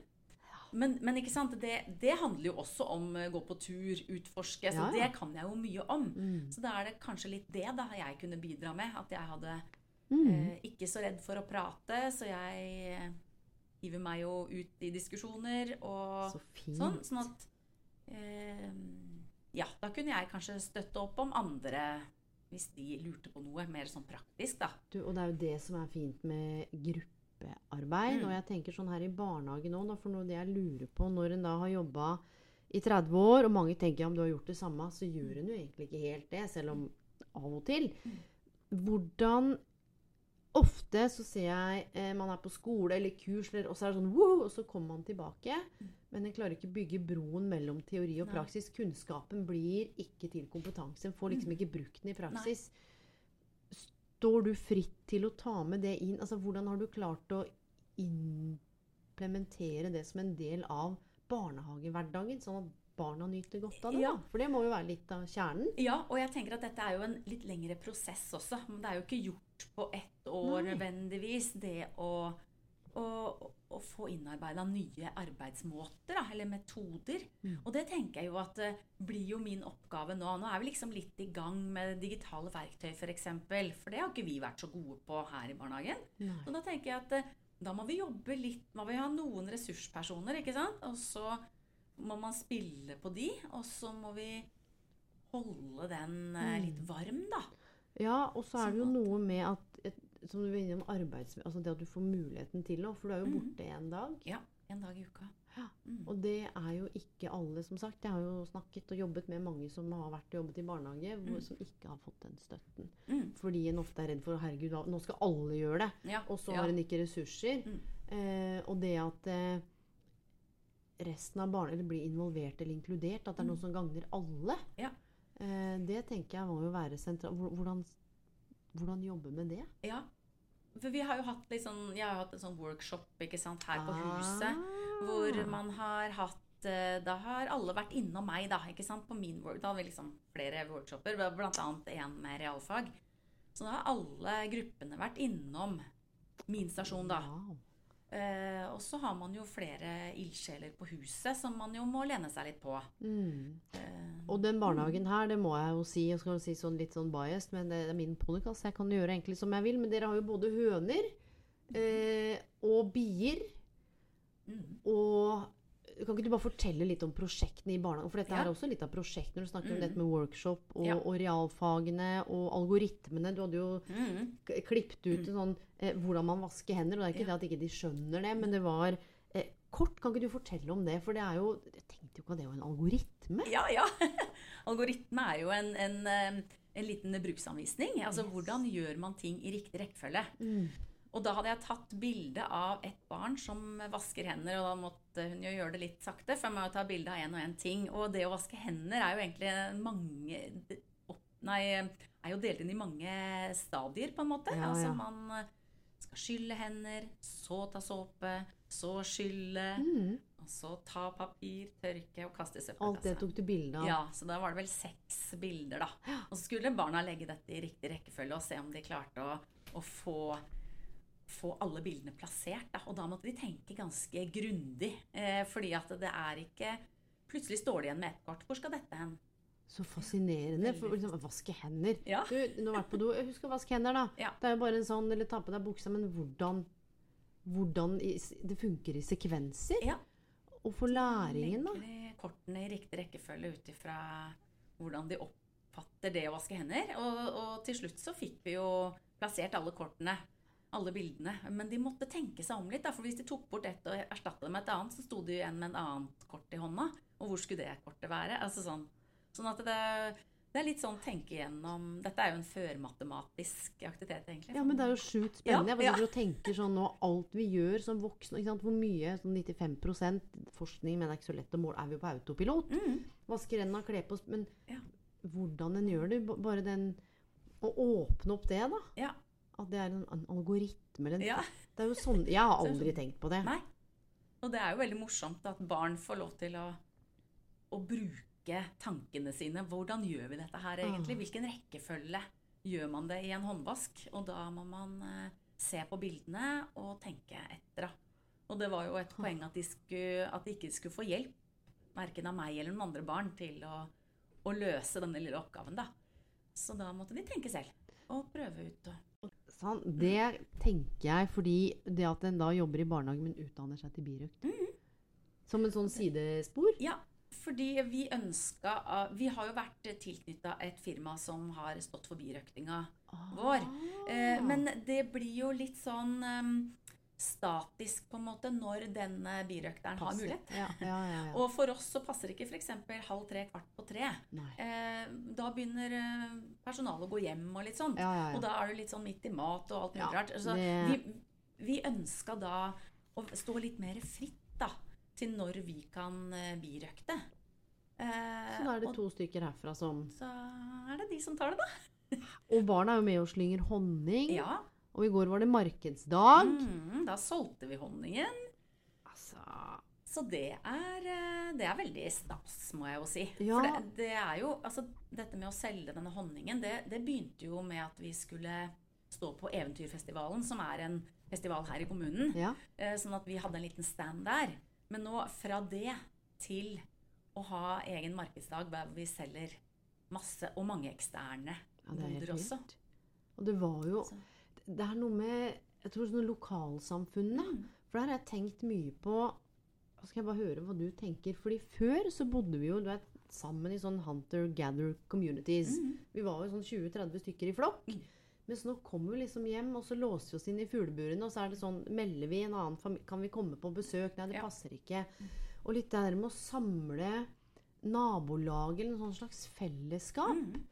Men, men ikke sant, det, det handler jo også om eh, gå på tur, utforske. Så Ja, ja. det kan jeg jo mye om. Mm. Så da er det kanskje litt det da jeg kunne bidra med. At jeg hadde Mm. eh, ikke så redd for å prate, så jeg eh, hiver meg jo ut i diskusjoner og Så sånn. Sånn at eh, Ja, da kunne jeg kanskje støtte opp om andre hvis de lurte på noe mer sånn praktisk, da. Du, og det er jo det som er fint med gruppearbeid. Mm. Og jeg tenker sånn her i barnehagen òg, for noe det jeg lurer på når en da har jobba i 30 år, og mange tenker om du har gjort det samme, så gjør en jo egentlig ikke helt det, selv om av og til. Hvordan Ofte så ser jeg eh, man er på skole eller kurs, eller, og så er det sånn wow, og så kommer man tilbake. Men en klarer ikke bygge broen mellom teori og Nei. praksis. Kunnskapen blir ikke til kompetanse. En får liksom ikke brukt den i praksis. Står du fritt til å ta med det inn? Altså, hvordan har du klart å implementere det som en del av barnehagehverdagen, sånn at barna nyter godt av det? Ja. For det må jo være litt av kjernen. Ja, og jeg tenker at dette er jo en litt lengre prosess også. Men det er jo ikke gjort på ett år Nei. nødvendigvis, det å, å, å få innarbeida nye arbeidsmåter, da, eller metoder. Mm. Og det tenker jeg jo at eh, blir jo min oppgave nå. Nå er vi liksom litt i gang med digitale verktøy, f.eks. For, eksempel, for det har ikke vi vært så gode på her i barnehagen. Nei. Så da tenker jeg at eh, da må vi jobbe litt Må vi ha noen ressurspersoner, ikke sant? Og så må man spille på de, og så må vi holde den eh, Mm. litt varm, da. Ja, og så er det jo Sånn noe med at som du var innom arbeids... Altså det at du får muligheten til noe. For du er jo borte borte en dag. Ja, en dag i uka. Ja. Mm. Og det er jo ikke alle, som sagt. Jeg har jo snakket og jobbet med mange som har vært og jobbet i barnehage, hvor, Mm. som ikke har fått den støtten. Mm. Fordi en ofte er redd for herregud, nå skal alle gjøre det. Ja, Og så ja. har en ikke ressurser. Mm. Eh, og det at eh, resten av barna blir involvert eller inkludert, at det er noe Mm. som gagner alle, Ja. eh, det tenker jeg må jo være sentralt. Hvordan, hvordan jobbe med det? ja. For vi har jo hatt litt sånn Jeg har hatt en sånn workshop ikke sant, her på Ah. huset. Hvor man har hatt eh, Da har alle vært innom meg, da. ikke sant? På min work, Da har vi liksom flere workshoper, bl.a. en med realfag. Så da har alle gruppene vært innom min stasjon, da. Wow. Eh, og så har man jo flere ildsjeler på huset som man jo må lene seg litt på. Mm. Eh, Og den barnehagen her, det må jeg jo si, jeg skal si sånn litt sånn biased, men det er min podkast, jeg kan gjøre egentlig som jeg vil. Men dere har jo både høner eh, og bier. mm. Og kan ikke du bare fortelle litt om prosjektene i barnehagen? For dette Ja. er også litt av prosjekt når du snakker om Mm. dette med workshop og, Ja. og realfagene og algoritmene. Du hadde jo Mm. klippet ut en sånn eh, hvordan man vasker hender. Og det er ikke Ja. det at ikke de skjønner det, men det var eh, kort. Kan ikke du fortelle om det? For det er jo Jeg tenkte jo ikke at det var en algoritme. Ja, ja. [laughs] Algoritme er jo en, en, eh, en liten bruksanvisning. Altså hvordan gjør man ting i riktig rekkefølge. Mm. Og da hadde jeg tatt bilde av et barn som vasker hender, og da måtte hun jo gjøre det litt sakte, for jeg må jo ta bilde av én og én ting. Og det å vaske hender er jo egentlig mange Nei, er jo delt inn i mange stadier, på en måte. Ja, altså ja. man skal skylle hender, så ta såpe, så skylle, Mm. og så ta papir, tørke og kaste i Alt det tok du bilde av. Ja, så da var det vel seks bilder, da. Og så skulle barna legge dette i riktig rekkefølge og se om de klarte å, å få, få alle bildene plassert. Da. Og da måtte de tenke ganske grundig. Eh, fordi at det er ikke Plutselig står de igjen med ett kort. Hvor skal dette hen? Så fascinerende. For liksom, vaske hender. Ja. Du, nå har vært på do. Husk å vaske hender, da. Ja. Det er jo bare en sånn Eller ta på deg buksa, men hvordan hvordan det funker i sekvenser. Ja. Og for læringen, da. Legger kortene i riktig rekkefølge ut ifra hvordan de oppfatter det å vaske hender. Og, og til slutt så fikk vi jo plassert alle kortene, alle bildene. Men de måtte tenke seg om litt, da, for hvis de tok bort ett og erstatta det med et annet, så sto de igjen med en annet kort i hånda. Og hvor skulle det kortet være? Altså sånn, sånn at det, det er litt sånn tenke igjennom Dette er jo en førmatematisk aktivitet, egentlig. Ja, men det er jo sjukt spennende. Ja, ja. Jeg tenker sånn nå, alt vi gjør som voksne ikke sant? Hvor mye, sånn 95% forskning, men det er ikke så lett å måle, er vi på autopilot. Mm. Vasker hendene, kler på oss Men Ja. hvordan en gjør det, bare den Å åpne opp det, da. Ja. At det er en, en algoritme eller Ja. [laughs] Det er jo sånn Jeg har [laughs] aldri tenkt på det. Nei. Og det er jo veldig morsomt at barn får lov til å, å bruke tankene sine. Hvordan gjør vi dette her egentlig? Ah. Hvilken rekkefølge gjør man det i en håndvask? Og da må man eh, se på bildene og tenke etter. Og det var jo et poeng at de, skulle, at de ikke skulle få hjelp, verken av meg eller noen andre barn, til å, å løse denne lille oppgaven. da. Så da måtte de tenke selv og prøve ut. Sånn, det tenker jeg fordi det at en da jobber i barnehage, men utdanner seg til birøkt. Mhm. Som en sånn sidespor. Ja, fordi vi ønska Vi har jo vært tilknytta et firma som har stått for birøktinga vår. Eh, men det blir jo litt sånn eh, statisk, på en måte, når denne birøkteren har mulighet. Ja, ja, ja. [laughs] Og for oss så passer ikke f.eks. halv tre, kvart på tre. Eh, da begynner eh, personalet å gå hjem og litt ja. Og da er du litt sånn midt i mat og alt mulig rart. Så det- vi, vi ønska da å stå litt mer fritt da, til når vi kan eh, birøkte. Eh, Så da er det og to stykker herfra som så er det de som tar det, da. [laughs] Og barna er jo med og slynger honning. Ja. Og i går var det markedsdag. Mm, da solgte vi honningen. Altså Så det er, eh, det er veldig stas, må jeg jo si. Ja. For det, det er jo Altså, dette med å selge denne honningen, det, det begynte jo med at vi skulle stå på Eventyrfestivalen, som er en festival her i kommunen. Ja. Sånn at vi hadde en liten stand der. Men nå fra det til å ha egen markedsdag der vi selger masse, og mange eksterne ja, også. Og det var jo Det er noe med Jeg tror sånn lokalsamfunnet. Mm. For der har jeg tenkt mye på Nå skal jeg bare høre hva du tenker. Fordi før så bodde vi jo du vet, sammen i sånn hunter-gather communities. Mm. Vi var jo sånn 20-30 stykker i flokk. Mm. Mens nå kommer vi liksom hjem, og så låser vi oss inn i fugleburene, og så er det sånn Melder vi en annen familie Kan vi komme på besøk? Nei, det Ja. passer ikke. Og litt det der med å samle nabolag eller sånn slags fellesskap. Mm.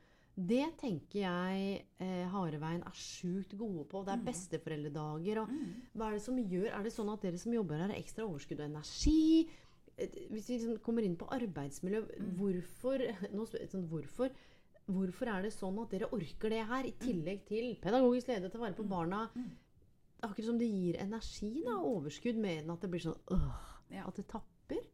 Det tenker jeg eh, Hareveien er sjukt gode på. Det er besteforeldredager. Og Mm. hva er det som gjør Er det sånn at dere som jobber her, har ekstra overskudd og energi? Eh, Hvis vi liksom kommer inn på arbeidsmiljø, hvorfor, [laughs] nå, sånn, hvorfor Hvorfor er det sånn at dere orker det her, i tillegg til pedagogisk leder til å vare på barna? Det er akkurat som det gir energi da, overskudd, mer enn at det blir sånn øh, At det tapper.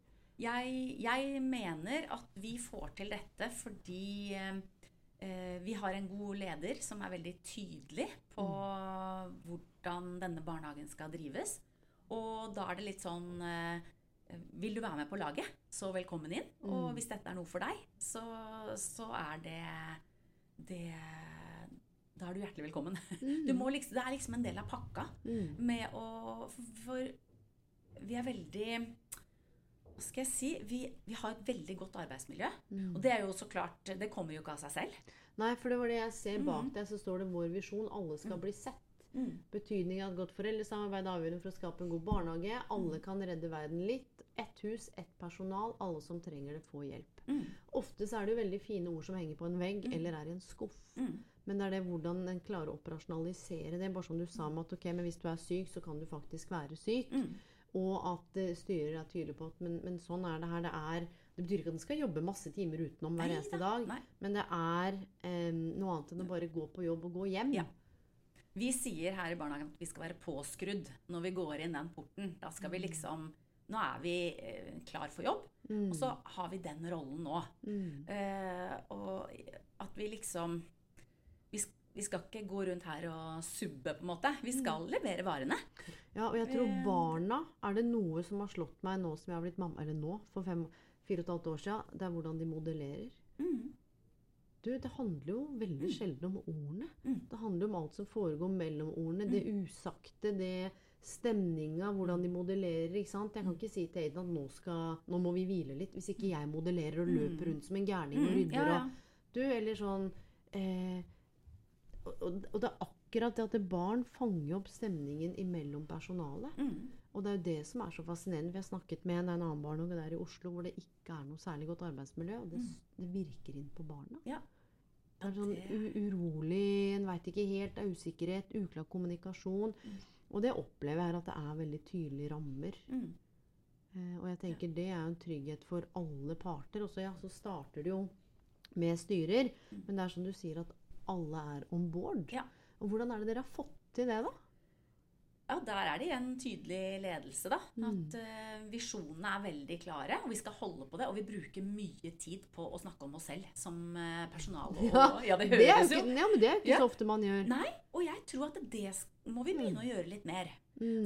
Jeg, jeg mener at vi får til dette fordi eh, vi har en god leder som er veldig tydelig på hvordan denne barnehagen skal drives. Og da er det litt sånn eh, Vil du være med på laget, så velkommen inn. Og hvis dette er noe for deg, så, så er det, det Da er du hjertelig velkommen. [laughs] Du må liksom, det er liksom en del av pakka med å For, for vi er veldig hva skal jeg si? Vi, vi har et veldig godt arbeidsmiljø. Og det er jo så klart Det kommer jo ikke av seg selv. Nei, for det var det jeg ser bak deg, så står det 'Vår visjon alle skal bli sett'. Betydningen av et godt foreldresamarbeid er avgjørende for å skape en god barnehage. Alle kan redde verden litt. Ett hus, ett personal. Alle som trenger det, får hjelp. Ofte så er det jo veldig fine ord som henger på en vegg eller er i en skuff. Men det er det hvordan en klarer å operasjonalisere det. Bare som du sa med at ok, men hvis du er syk, så kan du faktisk være syk. Og at eh, styrer er tydelig på at men, men sånn er det her. Det, er, det betyr ikke at en skal jobbe masse timer utenom hver eneste da, dag. nei. Men det er eh, noe annet enn å bare gå på jobb og gå hjem. Ja. Vi sier her i barnehagen at vi skal være påskrudd når vi går inn den porten. Da skal vi liksom Nå er vi eh, klar for jobb, og så har vi den rollen nå. Eh, og at vi liksom vi, vi skal ikke gå rundt her og subbe, på en måte. Vi skal levere varene. Ja, og jeg tror Eh. barna er det noe som har slått meg nå som jeg har blitt mamma Eller nå, for fem, fire og et halvt år siden. Det er hvordan de modellerer. Du, det handler jo veldig sjelden om ordene. Det handler om alt som foregår mellom ordene. Det usagte, det stemninga, hvordan de modellerer. ikke sant? Jeg kan ikke si til Aiden at nå, skal, nå må vi hvile litt, hvis ikke jeg modellerer og løper rundt som en gærning og Mm, rydder. ja, ja. Og, du, eller sånn eh, og, og det er akkurat det at barn fanger opp stemningen imellom personalet. Mm. Og det er jo det som er så fascinerende. Vi har snakket med en, en annen barnehage der i Oslo hvor det ikke er noe særlig godt arbeidsmiljø. Og det, det virker inn på barna. Ja. Det er sånn urolig, en veit ikke helt, det er usikkerhet, uklar kommunikasjon. Og det opplever jeg er at det er veldig tydelige rammer. Mm. Eh, og jeg tenker det er jo en trygghet for alle parter. Og så, ja, så starter det jo med styrer, men det er som du sier at alle er om board. Ja. Og hvordan er det dere har fått til det, da? Ja, der er det igjen tydelig ledelse, da. At uh, visjonene er veldig klare, og vi skal holde på det. Og vi bruker mye tid på å snakke om oss selv som uh, personal. [laughs] Ja, ja, det det høres jo jo ikke, ja, men det er ikke Ja. så ofte man gjør. Nei, og jeg tror at det må vi begynne å gjøre litt mer.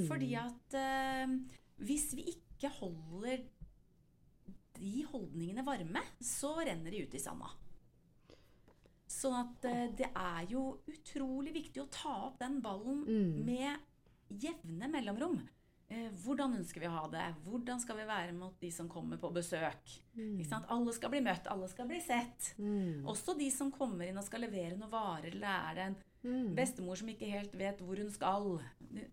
Fordi at uh, hvis vi ikke holder de holdningene varme, så renner de ut i sanda. Sånn at det er jo utrolig viktig å ta opp den ballen med jevne mellomrom. Eh, hvordan ønsker vi å ha det? Hvordan skal vi være mot de som kommer på besøk? Sant? Alle skal bli møtt, alle skal bli sett. Også de som kommer inn og skal levere noen varer, eller er det en bestemor som ikke helt vet hvor hun skal.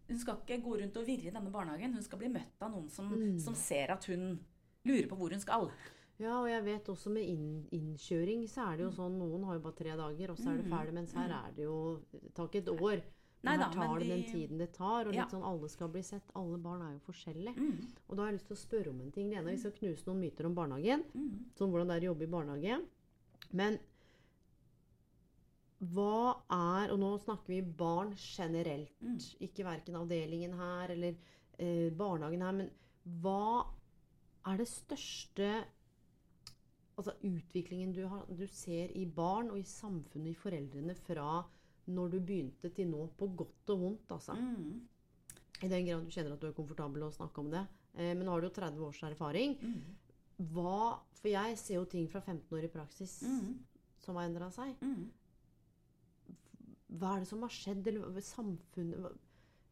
Hun skal ikke gå rundt og virre i denne barnehagen. Hun skal bli møtt av noen som, som ser at hun lurer på hvor hun skal. Ja, og jeg vet også med inn, innkjøring så er det jo Mm. sånn Noen har jo bare tre dager, og så er det ferdig. Mens her er det jo ikke et år. Nei da, her tar det den vi- tiden det tar. Og Ja. sånn alle skal bli sett. Alle barn er jo forskjellige. Mm. Og da har jeg lyst til å spørre om en ting. Det ene er vi skal knuse noen myter om barnehagen. Mm. Sånn hvordan det er å jobbe i barnehage. Men hva er Og nå snakker vi barn generelt. Mm. Ikke verken avdelingen her eller eh, barnehagen her. Men hva er det største altså utviklingen du, har, du ser i barn og i samfunnet, i foreldrene, fra når du begynte til nå, på godt og vondt, altså? Mm. I den grad du kjenner at du er komfortabel å snakke om det. Eh, men nå har du jo 30 års erfaring. Mm. Hva For jeg ser jo ting fra 15 år i praksis Mm. som har endra seg. Mm. Hva er det som har skjedd? Eller samfunnet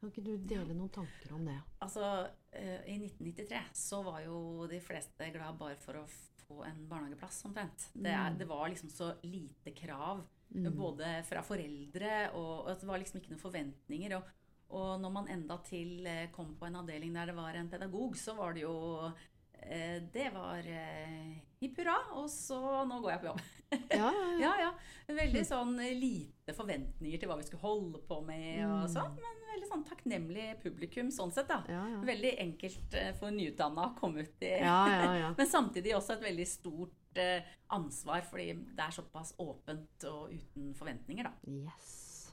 Kan ikke du dele noen tanker om det? Altså, eh, I 1993 så var jo de fleste glad bare for å få en barnehageplass, omtrent. Det, er, det var liksom så lite krav, både fra foreldre, og, og det var liksom ikke noen forventninger. Og, og når man enda til eh, kom på en avdeling der det var en pedagog, så var det jo eh, Det var eh, hipp hurra, og så nå går jeg på jobb. Ja, ja, ja. [laughs] Veldig sånn lite forventninger til hva vi skulle holde på med og sånn, men veldig sånn takknemlig publikum sånn sett, da. Ja, ja. Veldig enkelt for nyutdanna å komme ut i Ja, ja, ja. [laughs] Men samtidig også et veldig stort ansvar, fordi det er såpass åpent og uten forventninger, da. Yes.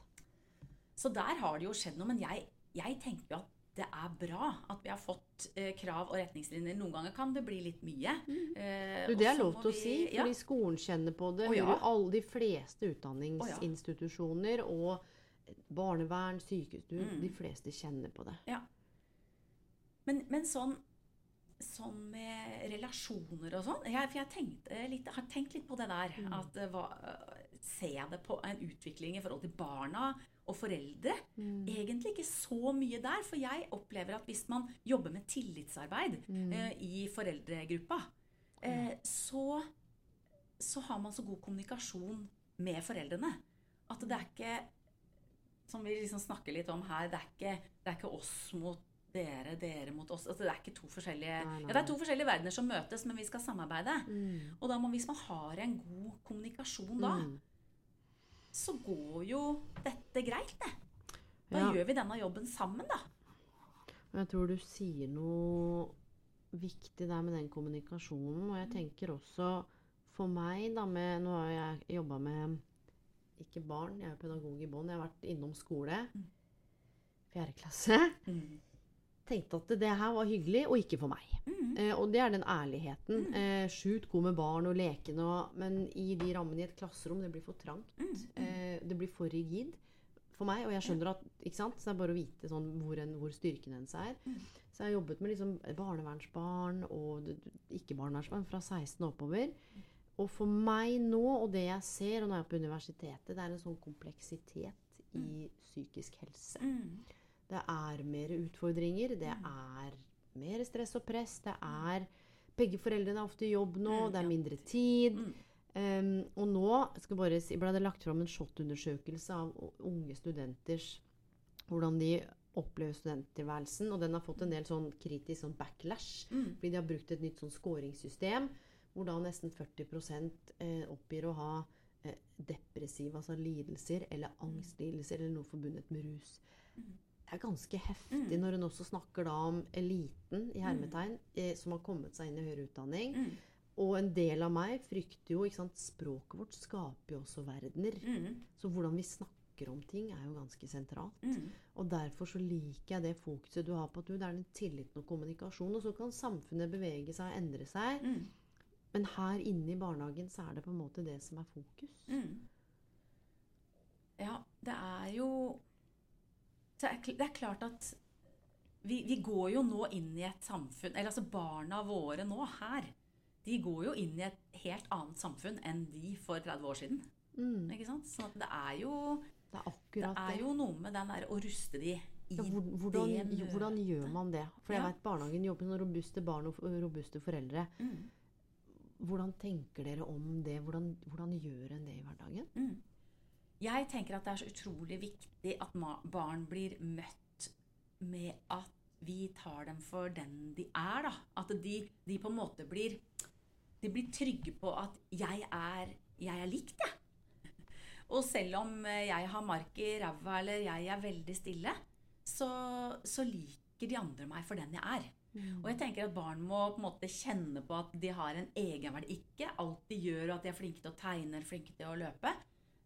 Så der har det jo skjedd noe, men jeg, jeg tenker jo at det er bra at vi har fått eh, krav og retningslinjer. Noen ganger kan det bli litt mye. Eh, Du, det er lov til å si, ja. fordi skolen kjenner på det. Ja. Alle de fleste utdanningsinstitusjoner og barnevern, sykehus Mm. De fleste kjenner på det. Ja. Men, men sånn, sånn med relasjoner og sånn jeg, For jeg litt, har tenkt litt på det der. Mm. At eh, hva, Ser jeg det på en utvikling i forhold til barna og foreldre? Mm. Egentlig ikke så mye der. For jeg opplever at hvis man jobber med tillitsarbeid Mm. eh, i foreldregruppa, eh, så, så har man så god kommunikasjon med foreldrene. At det er ikke Som vi liksom snakker litt om her, det er ikke, det er ikke oss mot dere, dere mot oss. Altså, det er ikke to forskjellige Nei, nei, Ja, det er to forskjellige verdener som møtes, men vi skal samarbeide. Mm. Og da må, hvis man har en god kommunikasjon da, Mm. så går jo dette greit, det. Da Ja. gjør vi denne jobben sammen, da. Jeg tror du sier noe viktig der med den kommunikasjonen. Og jeg tenker også for meg, da med Nå har jeg jobba med ikke barn, jeg er pedagog i bånn. Jeg har vært innom skole. Fjerde klasse. Tenkte at det her var hyggelig, og ikke for meg. Eh, og det er den ærligheten. Eh, Sjukt god med barn og lekende, men i de rammene i et klasserom, det blir for trangt. Eh, det blir for rigid for meg. Og jeg skjønner at ikke sant? Så det er bare å vite sånn, hvor, en, hvor styrken hennes er. Så jeg har jobbet med liksom barnevernsbarn og ikke-barnevernsbarn fra 16 og oppover. Og for meg nå, og det jeg ser, og nå er jeg på universitetet, det er en sånn kompleksitet i psykisk helse. Det er mer utfordringer, det er mer stress og press, det er Begge foreldrene er ofte i jobb nå, det er mindre tid. Um, og nå skal bare si, ble det lagt fram en SHoT-undersøkelse av unge studenters hvordan de opplever studenttilværelsen. Og den har fått en del sånn kritisk sånn backlash. Fordi de har brukt et nytt sånn scoringssystem hvor da nesten 40 eh, oppgir å ha eh, depressive altså lidelser eller angstlidelser eller noe forbundet med rus. Det er ganske heftig når hun også snakker da om eliten i hermetegn eh, som har kommet seg inn i høyere utdanning. Og en del av meg frykter jo ikke sant, Språket vårt skaper jo også verdener. Så hvordan vi snakker om ting, er jo ganske sentralt. Og derfor så liker jeg det fokuset du har på at du, det er den tilliten og kommunikasjon. Og så kan samfunnet bevege seg og endre seg. Men her inne i barnehagen så er det på en måte det som er fokus. Ja, det er jo Det er klart at vi, vi går jo nå inn i et samfunn Eller altså barna våre nå her, de går jo inn i et helt annet samfunn enn de for 30 år siden. Ikke sant? Så det er jo Det er Det er jo noe med den der å ruste de i Ja, hvor- hvordan, det møtet. hvordan gjør man det? For jeg Ja. vet barnehagen jobber med robuste barn og robuste foreldre. Mm. Hvordan tenker dere om det? Hvordan, hvordan gjør en det i hverdagen? Jeg tenker at det er så utrolig viktig at barn blir møtt med at vi tar dem for den de er. da. At de, de på en måte blir blir trygge på at 'jeg er, jeg er likt', jeg. Og selv om eh, jeg har mark i ræva eller jeg er veldig stille, så, så liker de andre meg for den jeg er. Og jeg tenker at barn må på en måte kjenne på at de har en egenverdi. Ikke alt de gjør, og at de er flinke til å tegne eller flinke til å løpe,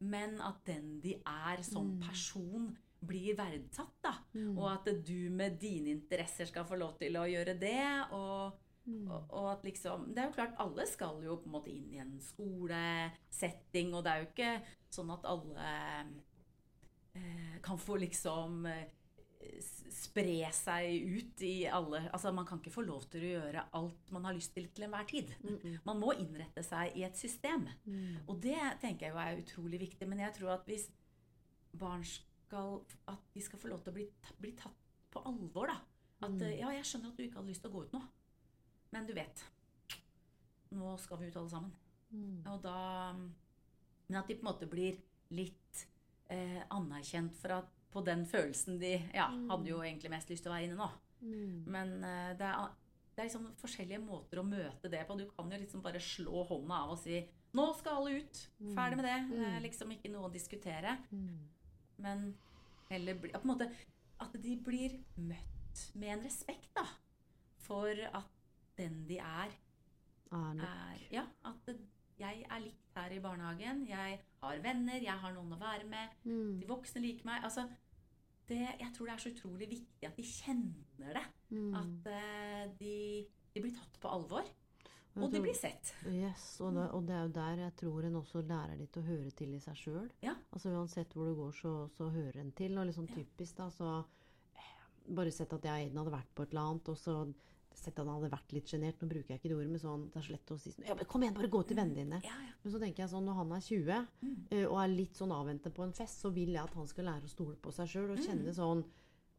men at den de er som person, blir verdsatt. da. Og at du med dine interesser skal få lov til å gjøre det. og og, og at liksom, Det er jo klart, alle skal jo på en måte inn i en skolesetting, og det er jo ikke sånn at alle eh, kan få liksom eh, spre seg ut i alle Altså, man kan ikke få lov til å gjøre alt man har lyst til til enhver tid. Man må innrette seg i et system. Og det tenker jeg jo er utrolig viktig. Men jeg tror at hvis barn skal At de skal få lov til å bli, bli tatt på alvor, da. At mm. ja, jeg skjønner at du ikke hadde lyst til å gå ut nå, men du vet Nå skal vi ut alle sammen. Og da Men at de på en måte blir litt eh, anerkjent for at på den følelsen de ja, hadde jo egentlig mest lyst til å være inne nå. Men eh, det, er, det er liksom forskjellige måter å møte det på. Du kan jo liksom bare slå hånda av og si 'Nå skal alle ut. Ferdig med det.' Det er liksom ikke noe å diskutere. Men heller bli, på en måte, at de blir møtt med en respekt, da. For at den de er, Er Ja, at jeg er likt her i barnehagen. Jeg har venner, jeg har noen å være med. De voksne liker meg. Altså, det, jeg tror det er så utrolig viktig at de kjenner det. Mm. At uh, de, de blir tatt på alvor. Og de blir sett. Yes, og, det, og det er jo der jeg tror en også lærer litt å høre til i seg sjøl. Ja. Altså uansett hvor du går, så, så hører en til. Og liksom typisk, da, så eh, Bare sett at jeg og Aiden hadde vært på et eller annet, og så sett at han hadde vært litt sjenert. Nå bruker jeg ikke det ordet, men sånn Det er så lett å si sånn Ja, men kom igjen, bare gå til vennene dine. Ja, ja. Men så tenker jeg sånn, når han er 20 mm. og er litt sånn avventende på en fest, så vil jeg at han skal lære å stole på seg sjøl og kjenne sånn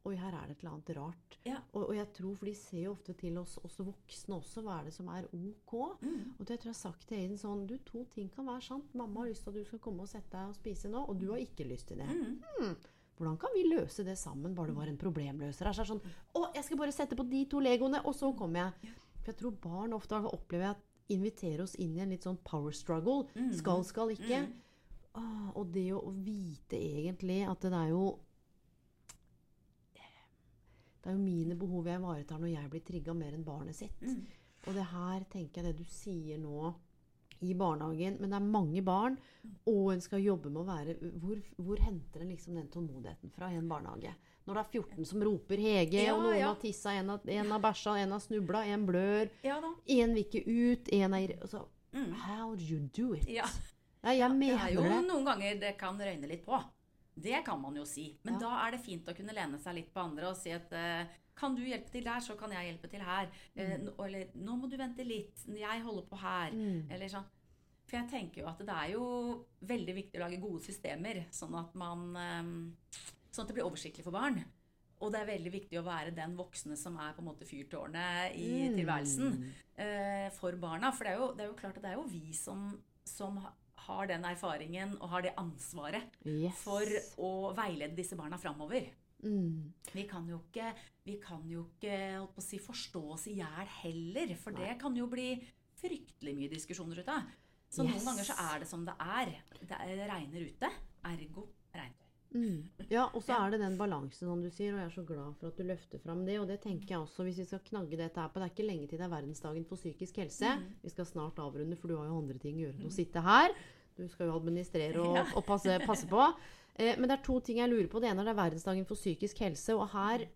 Oi, her er det et eller annet rart. Ja. Og, og jeg tror, for de ser jo ofte til oss, oss voksne også, hva er det som er ok. Og det tror jeg har sagt til Aiden sånn Du, to ting kan være sant. Mamma har lyst til at du skal komme og sette deg og spise nå, og du har ikke lyst til det. Hmm. Hvordan kan vi løse det sammen, bare det var en problemløser? her? Så er det sånn Å, jeg skal bare sette på de to legoene, og så kommer jeg. For jeg tror barn ofte opplever at inviterer oss inn i en litt sånn power struggle. Skal, skal ikke. Ah, og det å vite egentlig at det er jo Det er jo mine behov jeg ivaretar når jeg blir trigga mer enn barnet sitt. Og det her tenker jeg det du sier nå i barnehagen, men det er mange barn, og en skal jobbe med å være Hvor, hvor henter en liksom den tålmodigheten fra i en barnehage? Når det er 14 som roper 'Hege', Ja, og noen ja. har tissa, en har, en har bæsja, en har snubla, en blør, Ja en vil ikke ut, en er irri- altså, How do you do it? Ja. Ja, jeg Det mener er jo det. noen ganger det kan røyne litt på. Det kan man jo si. Men da er det fint å kunne lene seg litt på andre og si at eh, kan du hjelpe til der, så kan jeg hjelpe til her. Eh, Mm. nå- eller nå må du vente litt, jeg holder på her. Eller sånn. For jeg tenker jo at det er jo veldig viktig å lage gode systemer, sånn at man eh, Sånn at det blir oversiktlig for barn. Og det er veldig viktig å være den voksne som er på en måte fyrtårnet i Mm. tilværelsen eh, for barna. For det er, jo, det er jo klart at det er jo vi som, som har den erfaringen og har det ansvaret Yes. for å veilede disse barna framover. Mm. Vi kan jo ikke, vi kan jo ikke si, forstå oss i hjel heller, for det kan jo bli fryktelig mye diskusjoner ut av. Så Yes. noen ganger så er det som det er. Det er- regner ute, ergo regntøy. Mm. Ja, og så er det den balansen, som du sier, og jeg er så glad for at du løfter fram det. Og det tenker jeg også, hvis vi skal knagge dette her på Det er ikke lenge til det er verdensdagen for psykisk helse. Vi skal snart avrunde, for du har jo andre ting å gjøre enn å sitte her. Du skal jo administrere og, [laughs] og passe, passe på. Eh, men det er to ting jeg lurer på. Det ene er det er verdensdagen for psykisk helse, og her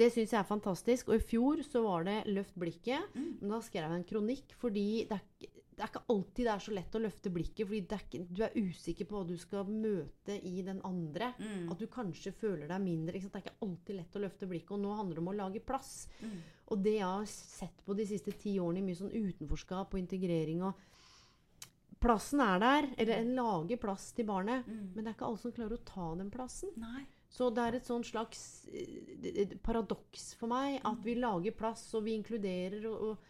det syns jeg er fantastisk. Og i fjor så var det Løft blikket. Men da skrev jeg en kronikk fordi det er, det er ikke alltid det er så lett å løfte blikket. Fordi det er ikke, du er usikker på hva du skal møte i den andre. At du kanskje føler deg mindre. Det er ikke alltid lett å løfte blikket. Og nå handler det om å lage plass. Og det jeg har sett på de siste ti årene, mye sånn utenforskap og integrering og Plassen er der, eller en lager plass til barnet, men det er ikke alle som klarer å ta den plassen. Nei. Så det er et sånn slags eh, paradoks for meg at vi lager plass, og vi inkluderer og, og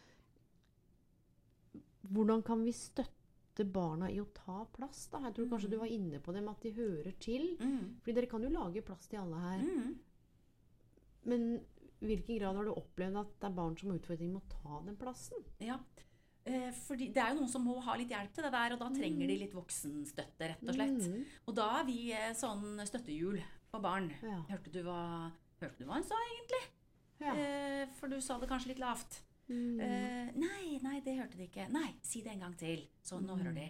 Hvordan kan vi støtte barna i å ta plass, da? Jeg tror kanskje du var inne på det med at de hører til. Mm. Fordi dere kan jo lage plass til alle her. Mm. Men i hvilken grad har du opplevd at det er barn som har utfordringer med å ta den plassen? Ja. Eh, fordi det er jo noen som må ha litt hjelp til det der, og da trenger de litt voksenstøtte, rett og slett. Mm. Og da er vi eh, sånn støttehjul for barn. Ja. Hørte du hva, hørte du hva hun sa, egentlig? Ja. Eh, for du sa det kanskje litt lavt. Mm. Eh, nei, nei, det hørte de ikke. Nei, si det en gang til. Så nå hører de.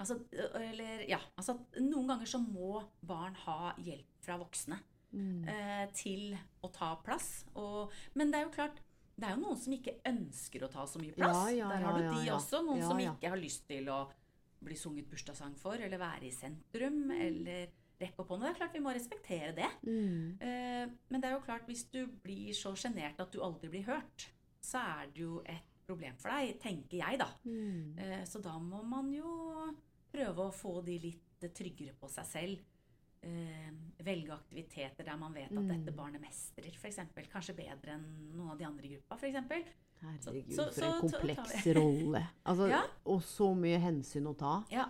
Altså, eller, ja, altså, noen ganger så må barn ha hjelp fra voksne Mm. eh, til å ta plass. Og, men det er jo klart, det er jo noen som ikke ønsker å ta så mye plass. Ja, ja, Der har du de også. Noen som ikke har lyst til å bli sunget bursdagssang for, eller være i sentrum, eller rekke opp hånda. Det er klart vi må respektere det. Mm. Eh, men det er jo klart, hvis du blir så sjenert at du aldri blir hørt, så er det jo et problem for deg, tenker jeg, da. Mm. Eh, så da må man jo prøve å få de litt tryggere på seg selv. Eh, velge aktiviteter der man vet at dette Mm. barnet mestrer, f.eks. Kanskje bedre enn noen av de andre i gruppa, f.eks. Herregud, Så- for en kompleks [laughs] rolle. Altså, Ja. Og så mye hensyn å ta. Ja.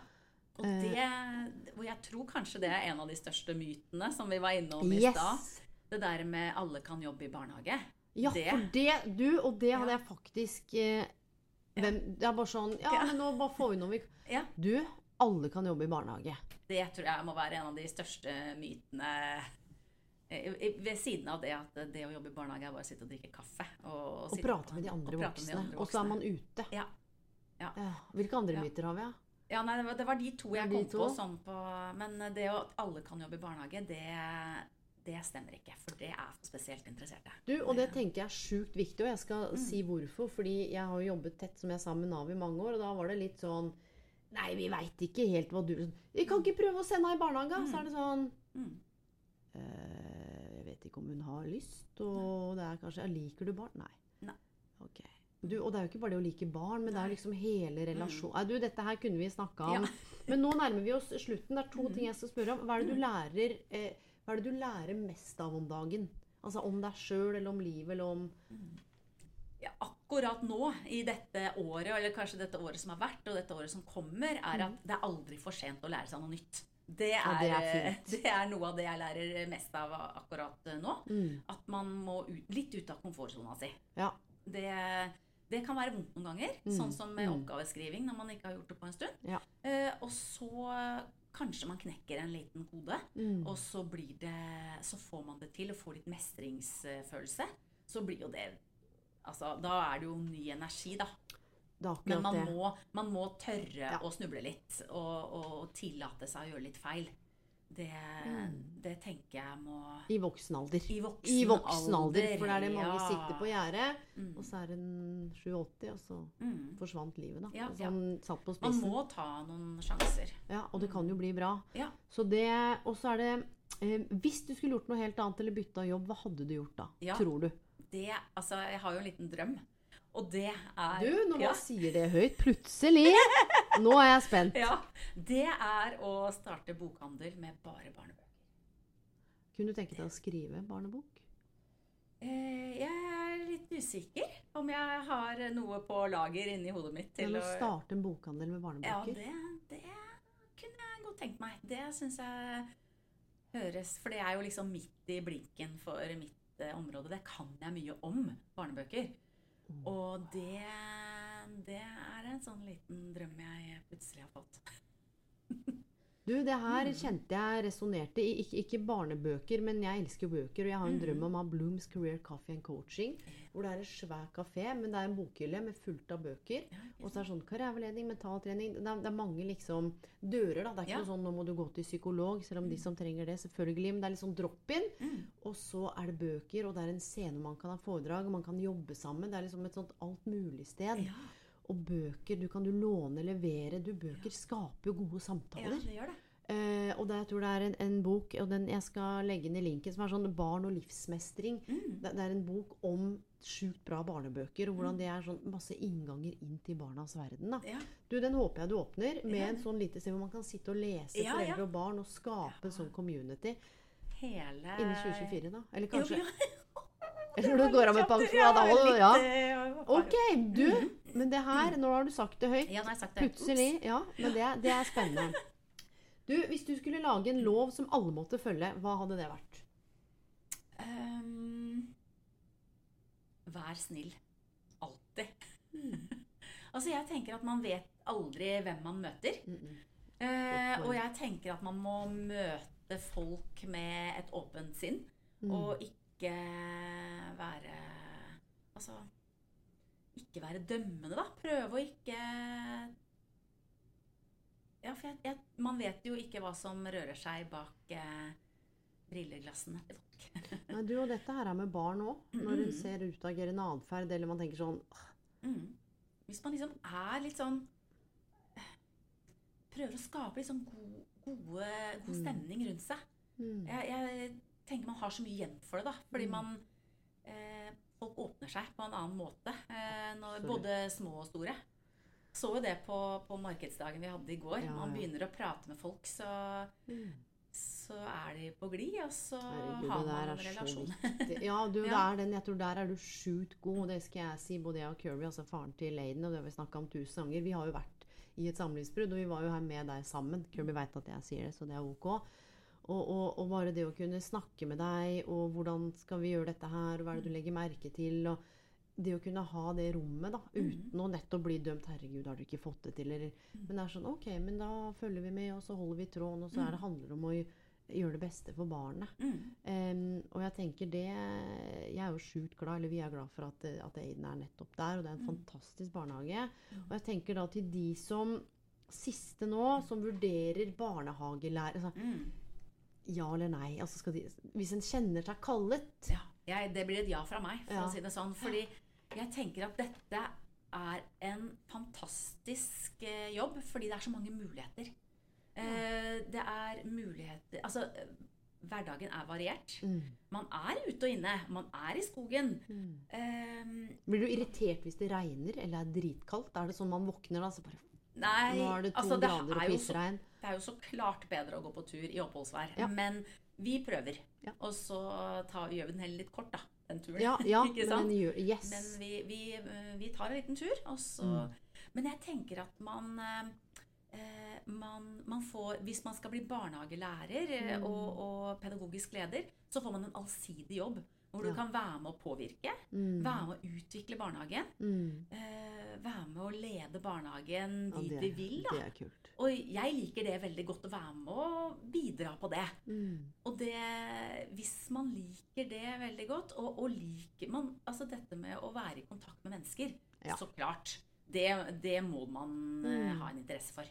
Og Eh. det Og jeg tror kanskje det er en av de største mytene som vi var innom i Yes! stad. Det der med alle kan jobbe i barnehage. Ja, Det- for det, du, og det hadde jeg faktisk eh, hvem, Det er bare sånn Ja, men nå bare får vi noe vi Ja. Du, alle kan jobbe i barnehage. Det tror jeg må være en av de største mytene eh, ved siden av det at det å jobbe i barnehage er bare å sitte og drikke kaffe. Og, Og sitte prate med de andre og voksne. Og så er man ute. Ja. Ja. Hvilke andre Ja. myter har vi? Ja, nei, det var, det var de to jeg kom to? på sånn på Men det at alle kan jobbe i barnehage, det, det stemmer ikke. For det er for spesielt interesserte. Du, og det tenker jeg er sjukt viktig, og jeg skal si hvorfor. Fordi jeg har jo jobbet tett, som jeg sa, med Nav i mange år, og da var det litt sånn Nei, vi veit ikke helt hva du Vi kan ikke prøve å sende henne i barnehage! Så er det sånn Mm. eh, Jeg vet ikke om hun har lyst, og det er kanskje Liker du barn? Nei. Nei. Ok. Du, og det er jo ikke bare det å like barn, men det er liksom hele relasjonen Nei, du, dette her kunne vi snakka om. Ja. [laughs] Men nå nærmer vi oss slutten. Det er to ting jeg skal spørre om. Hva er det du lærer, eh, hva er det du lærer mest av om dagen? Altså om deg sjøl, eller om livet, eller om ja, akkurat nå i dette året, eller kanskje dette året som har vært, og dette året som kommer, er at det er aldri for sent å lære seg noe nytt. Det er, det er [laughs] det er noe av det jeg lærer mest av akkurat nå. At man må ut, litt ut av komfortsona si. Ja. Det, det kan være vondt noen ganger, sånn som med oppgaveskriving når man ikke har gjort det på en stund. Ja. Eh, og så kanskje man knekker en liten kode, og så blir det Så får man det til og får litt mestringsfølelse. Så blir jo det Altså, da er det jo ny energi, da. Men man må, man må tørre Ja. å snuble litt, og, og tillate seg å gjøre litt feil. Det, det tenker jeg må I voksen alder. I voksen, I voksen alder. For det er det mange ja. sitter på gjerdet, og så er en 87, og så Mm. forsvant livet, da. Ja, Sånn satt på Man må ta noen sjanser. Ja, og det kan jo bli bra. Ja. Så det, og så er det eh, Hvis du skulle gjort noe helt annet eller bytta jobb, hva hadde du gjort da? Tror du? Det, altså, jeg har jo en liten drøm, og det er Du, når man ja, sier det høyt, plutselig Nå er jeg spent. [laughs] ja, Det er å starte bokhandel med bare barnebøker. Kunne du tenke deg å skrive barnebok? Eh, jeg er litt usikker om jeg har noe på lager inni hodet mitt til å starte en bokhandel med Ja, det, det kunne jeg godt tenkt meg. Det syns jeg høres For det er jo liksom midt i blinken for mitt eh, området. Det kan jeg mye om barnebøker. Mm. Og det, det er en sånn liten drøm jeg plutselig har fått. Du, det her Mm. kjente jeg resonnerte i. Ikke, ikke barnebøker, men jeg elsker bøker. Og jeg har en Mm. drøm om å ha Blooms Career Coffee and Coaching. Hvor det er en svær kafé, men det er en bokhylle med fullt av bøker. Og så er det sånn karriereveiledning, mentaltrening det er, det er mange liksom dører, da. Det er ikke Ja. Mm. noe sånn 'nå må du gå til psykolog', selv om de som trenger det, selvfølgelig. Men det er litt sånn drop-in. Og så er det bøker, og det er en scene man kan ha foredrag, og man kan jobbe sammen. Det er liksom et sånt altmulig-sted. Og bøker, du kan du låne, levere. Du, bøker skaper jo gode Ja, samtaler. det gjør det. Uh, og det, jeg tror det er en, en bok, og den jeg skal legge inn i linken, som er sånn Barn og livsmestring. Mm. Det, det er en bok om sjukt bra barnebøker, og hvordan det er sånn masse innganger inn til barnas verden. Ja. Du, Den håper jeg du åpner, med Ja. en sånn lite sted hvor man kan sitte og lese Ja, ja. foreldre og barn, og skape en sånn community. Hele Innen 2024, da. Eller Jo, kanskje ja. Når du går av med pensjon. Ja, da Ja, ja. eh, Ok, du. Men det her, nå har du sagt det høyt. Ja, nå har jeg sagt det. Plutselig. Ja, men det, det er spennende. Du, hvis du skulle lage en lov som alle måtte følge, hva hadde det vært? Um, vær snill. Alltid. Mm. [laughs] altså, jeg tenker at man vet aldri hvem man møter. Eh, og jeg tenker at man må møte folk med et åpent sinn. Mm. Og ikke være Altså Ikke være dømmende, da. Prøve å ikke Ja, for jeg, jeg, man vet jo ikke hva som rører seg bak eh, brilleglassene [laughs] til folk. Nei, du, og dette her er med barn òg. Når hun ser utagerende atferd, eller man tenker sånn Mm. Hvis man liksom er litt sånn Prøver å skape litt sånn god, gode, god stemning rundt seg. mm, Jeg, jeg tenker man har så mye igjen for det, da. Fordi man eh, Folk åpner seg på en annen måte. Eh, når, både små og store. Så jo det på, på markedsdagen vi hadde i går. Ja, Man begynner å prate med folk, så, så er de på glid, og så Herregud, har man en relasjon. [laughs] Ja, du, Ja. er den, jeg tror der er du sjukt god, og det skal jeg si, både jeg og Kirby, altså faren til Laden, og det har vi snakka om tusen ganger. Vi har jo vært i et samlivsbrudd, og vi var jo her med deg sammen. Kirby veit at jeg sier det, så det er ok. Og, og, og bare det å kunne snakke med deg, og hvordan skal vi gjøre dette her, og hva er det du legger merke til, og det å kunne ha det rommet, da, uten å nettopp bli dømt 'herregud, har du ikke fått det til', eller Men det er sånn ok, men da følger vi med, og så holder vi tråden, og så er det handler om å gjøre det beste for barnet. Mm. Um, og jeg tenker det Jeg er jo sjukt glad, eller vi er glad for at, at Aiden er nettopp der. Og det er en fantastisk barnehage. Og jeg tenker da til de som siste nå, som vurderer barnehagelærer altså, Mm. Ja eller nei? Altså skal de, hvis en kjenner seg kallet Ja, jeg, det blir et ja fra meg, for Ja. å si det sånn. Fordi jeg tenker at dette er en fantastisk eh, jobb, fordi det er så mange muligheter. Ja. det er muligheter Altså, eh, hverdagen er variert. Mm. Man er ute og inne. Man er i skogen. Eh, Blir du irritert hvis det regner eller er dritkaldt? Er det sånn man våkner da, så bare nei, Nå er det to altså, det grader og pissregn. Det er jo så klart bedre å gå på tur i oppholdsvær. Ja. Men vi prøver. Ja. Og så tar, gjør vi den heller litt kort, da. Den turen. Ja, ja [laughs] men gjør Yes. Men vi, vi, eh, vi tar en liten tur, og så Mm. Men jeg tenker at man eh, eh, man, man får, Hvis man skal bli barnehagelærer eh, Mm. og, og pedagogisk leder, så får man en allsidig jobb. Hvor du Ja. kan være med å påvirke, Mm. være med å utvikle barnehagen. Mm. Eh, være med å lede barnehagen Ja, dit det, vi vil. da. Det er kult. Og jeg liker det veldig godt å være med og bidra på det. Mm. Og det, hvis man liker det veldig godt, og, og liker man Altså dette med å være i kontakt med mennesker, Ja. så klart. Det, det må man eh, Mm. ha en interesse for.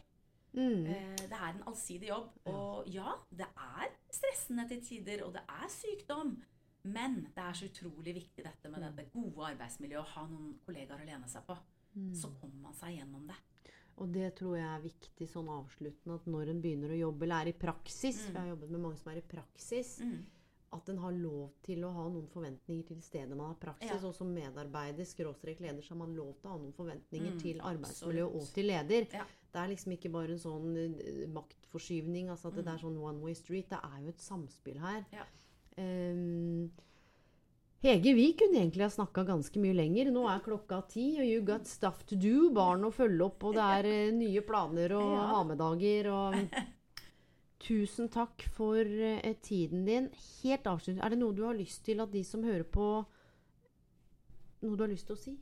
Mm. Eh, det er en allsidig jobb. Og ja, det er stressende til tider, og det er sykdom. Men det er så utrolig viktig dette med Mm. det gode arbeidsmiljøet, å ha noen kollegaer å lene seg på. Mm. Så kommer man seg gjennom det. Og det tror jeg er viktig sånn avsluttende, at når en begynner å jobbe, eller er i praksis, for jeg har jobbet med mange som er i praksis, Mm. at en har lov til å ha noen forventninger til stedet man har praksis. Ja. Og som medarbeider, skråstrek leder, så har man lov til å ha noen forventninger Mm, til arbeidsmiljø absolutt. og til leder. Ja. Det er liksom ikke bare en sånn eh, maktforskyvning, altså at det er sånn one way street. Det er jo et samspill her. Mm. Ja. Ehm, Hege, vi kunne egentlig ha snakka ganske mye lenger. Nå er klokka ti, og you got stuff to do. Barn å følge opp, og det er eh, nye planer og Ja. ha-med-dager. Og tusen takk for eh, tiden din. Helt avslutt, er det noe du har lyst til at de som hører på Noe du har lyst til å si?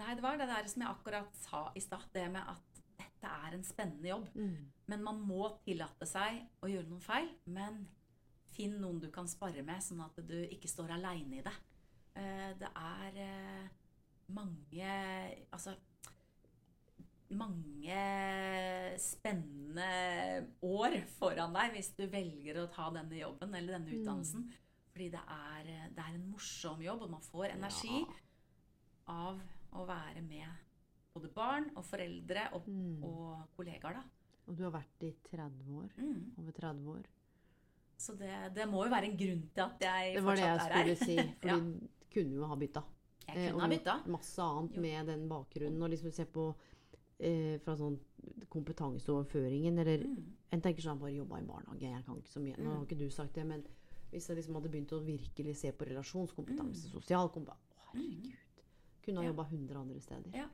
Nei, det var det der som jeg akkurat sa i stad. Det med at dette er en spennende jobb. Men man må tillate seg å gjøre noen feil. Men finn noen du kan spare med, sånn at du ikke står aleine i det. Eh, Det er eh, mange Altså mange spennende år foran deg hvis du velger å ta denne jobben eller denne utdannelsen. Fordi det er, det er en morsom jobb, og man får energi av å være med både barn og foreldre og, og kollegaer. da. Og du har vært i 30 år. Mm. Over 30 år. Så det, det må jo være en grunn til at jeg fortsatt er her. Det var det jeg skulle si. For [laughs] ja, du kunne jo ha bytta. jeg Eh, kunne og ha bytta. Masse annet Jo. med den bakgrunnen. Og liksom se på eh, fra sånn kompetanseoverføringen, eller Mm. En tenker sånn bare jobba i barnehage, jeg kan ikke så mye. Nå har ikke du sagt det, men hvis jeg liksom hadde begynt å virkelig se på relasjonskompetanse, sosial kompetanse Å, herregud. Kunne ha Mm. Ja. jobba 100 andre steder. Ja.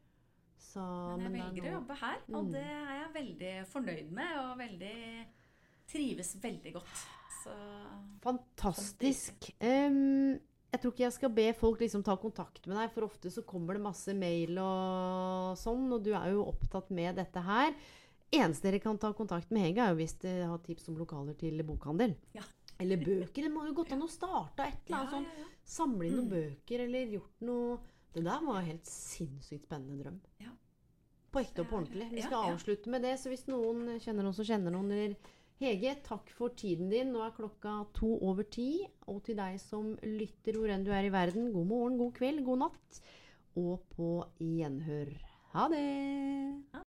Så, Men jeg men velger velger å jobbe her, og Mm. det er jeg veldig fornøyd med. Og veldig trives veldig godt. Så Fantastisk. Um, jeg tror ikke jeg skal be folk liksom ta kontakt med deg, for ofte så kommer det masse mail og sånn, og du er jo opptatt med dette her. Eneste dere kan ta kontakt med Hege, er jo hvis dere har tips om lokaler til bokhandel. Ja. Eller bøker. Det må jo gått an å starte et eller annet Ja, sånn. ja, ja. Samle inn noen bøker, eller gjort noe Det der var helt sinnssykt spennende drøm. Ja. På ekte og på ordentlig. Vi skal avslutte med det, så hvis noen kjenner noen som kjenner noen, eller Hege, takk for tiden din. Nå er klokka to over ti. Og til deg som lytter hvor enn du er i verden, god morgen, god kveld, god natt. Og på gjenhør. Ha det!